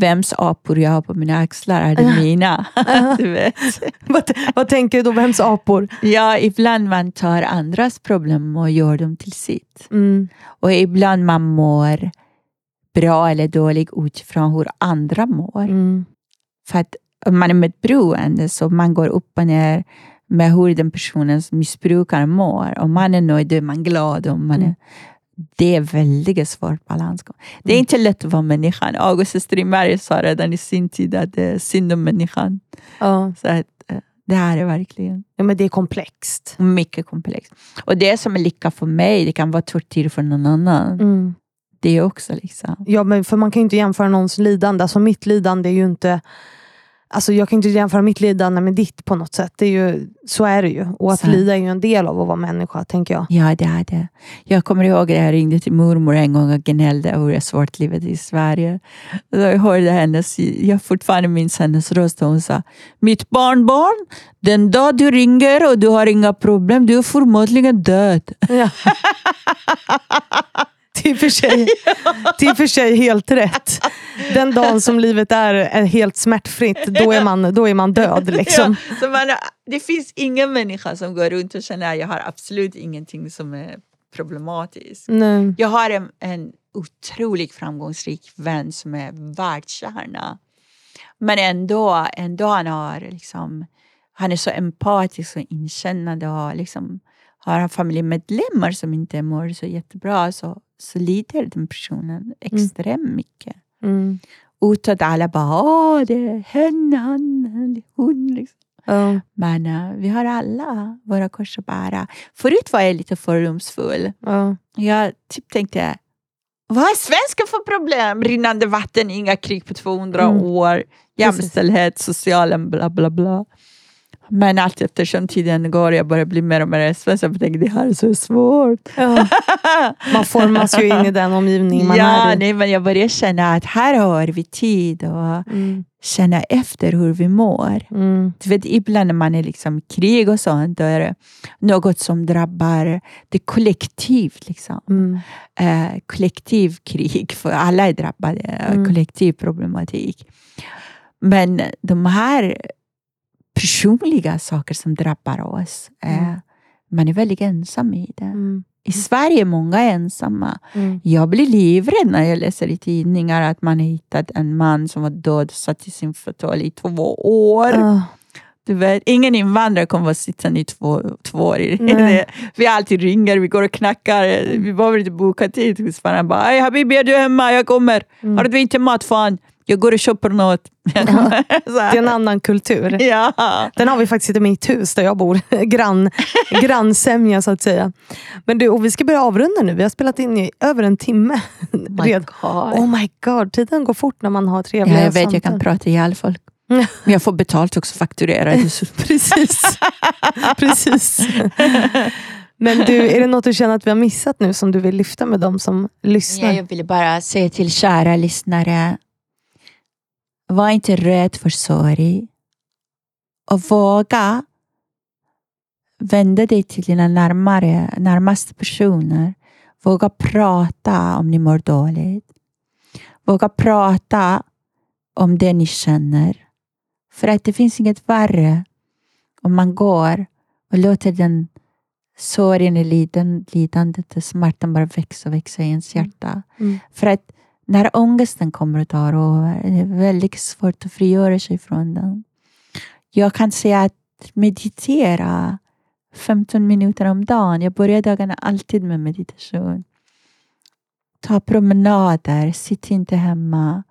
vems apor jag har på mina axlar. Är det mina? du vet. vad, vad tänker du då? Vems apor? Ja, ibland man tar andras problem och gör dem till sitt. Mm. Och ibland man mår bra eller dålig utifrån hur andra mår. Mm. För att man är medberoende så man går upp och ner med hur den personens missbrukare mår. Om man är nöjd då är man glad. Om man Mm. är, det är väldigt svårt balansgång. Det är Mm. inte lätt att vara människan. August Strindberg sa redan i sin tid att det är synd om människan. Ja. Så att, eh, det här är verkligen ja, men det är komplext. mycket komplext. Och det som är lycka för mig, det kan vara tortyr för någon annan. Mm. Det är också liksom... Ja, men för man kan ju inte jämföra någons lidande. Alltså mitt lidande är ju inte... Alltså jag kan inte jämföra mitt lidande med ditt på något sätt. Det är ju, så är det ju. Och att Sant. lida är ju en del av att vara människa, tänker jag. Ja, det är det. Jag kommer ihåg att jag ringde till mormor en gång och gnällde över hur svårt livet är i Sverige. Och Jag hörde hennes, jag fortfarande minns hennes röst och hon sa Mitt barnbarn, den dag du ringer och du har inga problem, du är förmodligen död. Ja. det, är för sig, det är för sig helt rätt. Den dagen som livet är, är helt smärtfritt, då är man, då är man död. Liksom. Ja, så man, det finns ingen människa som går runt och känner att jag har absolut ingenting som är problematiskt. Nej. Jag har en, en otroligt framgångsrik vän som är världsstjärna. Men ändå, ändå han har liksom, han är så empatisk och inkännande och liksom, har han familjemedlemmar som inte mår så jättebra så, så lider den personen extremt mycket. Mm. Utåt alla bara åh det är henne, han, hon. Liksom. Ja. Men eh, vi har alla våra kors att bära. Förut var jag lite fördomsfull. Ja. Jag typ tänkte, vad har svensken för problem? Rinnande vatten, inga krig på 200 Mm. år, jämställdhet, socialen, bla bla bla. Men allt eftersom tiden går, jag börjar bli mer och mer svensk. Jag tänkte, det här är så svårt. Ja. Man formas ju in i den omgivning man ja, är i. nej, men jag börjar känna att här har vi tid och Mm. känna efter hur vi mår. Mm. Du vet, ibland när man är liksom i krig och sånt, då är det något som drabbar det kollektivt. Liksom. Mm. Eh, kollektivkrig, för alla är drabbade. Mm. Kollektiv problematik. Men de här personliga saker som drabbar oss, eh, Mm. man är väldigt ensam i det. Mm. I Sverige är många ensamma. Mm. Jag blir livrädd när jag läser i tidningar att man har hittat en man som var död och satt i sin fåtölj i två år. Ja. Du vet, ingen invandrare kommer vara sittande i två, två år. Vi alltid ringer, vi går och knackar. Vi behöver inte boka tid hos varandra. Bara, Hej Habibi, är du hemma? Jag kommer. Mm. Har du inte mat? Fan, jag går och köper något. Så Det är en annan kultur. ja. Den har vi faktiskt i mitt hus där jag bor. Grann, grannsämja så att säga. Men du, och vi ska börja avrunda nu. Vi har spelat in i över en timme. My redan. God. Oh my god, tiden går fort när man har trevliga Ja, jag vet, jag kan samtal. prata ihjäl folk. Men jag får betalt också, fakturera. Precis. Precis. Men du, är det något du känner att vi har missat nu som du vill lyfta med dem som lyssnar? Ja, jag ville bara säga till kära lyssnare. Var inte rädd för sorg. Och våga vända dig till dina närmare, närmaste personer. Våga prata om ni mår dåligt. Våga prata om det ni känner. För att det finns inget värre om man går och låter den sorgen, liden, lidandet och smärtan bara växa och växa i ens hjärta. Mm. För att när ångesten kommer och tar över, det är väldigt svårt att frigöra sig från den. Jag kan säga att meditera 15 minuter om dagen. Jag börjar dagarna alltid med meditation. Ta promenader, sitt inte hemma.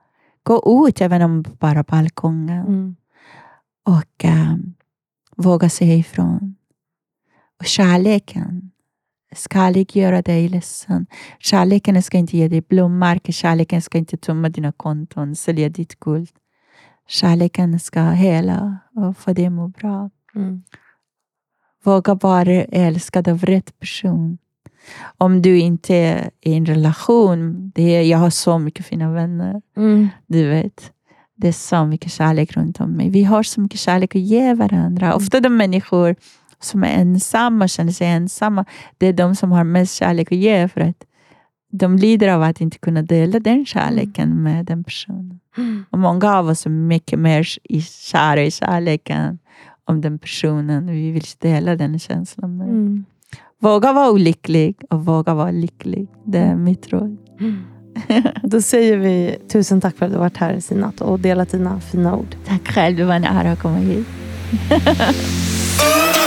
Gå ut även om bara balkongen Mm. och ehm, våga säga ifrån. Och kärleken ska aldrig göra dig ledsen. Kärleken ska inte ge dig blommor. Kärleken ska inte tömma dina konton, sälja ditt guld. Kärleken ska hela och få dig att må bra. Mm. Våga vara älskad av rätt person. Om du inte är i en relation, det är, jag har så mycket fina vänner. Mm. Du vet, det är så mycket kärlek runt om mig. Vi har så mycket kärlek att ge varandra. Ofta de människor som är ensamma, känner sig ensamma, det är de som har mest kärlek att ge för att de lider av att inte kunna dela den kärleken med den personen. Mm. Och många av oss är mycket mer i- kära i kärleken om den personen vi vill dela den känslan med. Mm. Våga vara olycklig och våga vara lycklig. Det är mitt råd. Mm. Då säger vi tusen tack för att du varit här Sinat och delat dina fina ord. Tack själv, det var en ära att komma hit.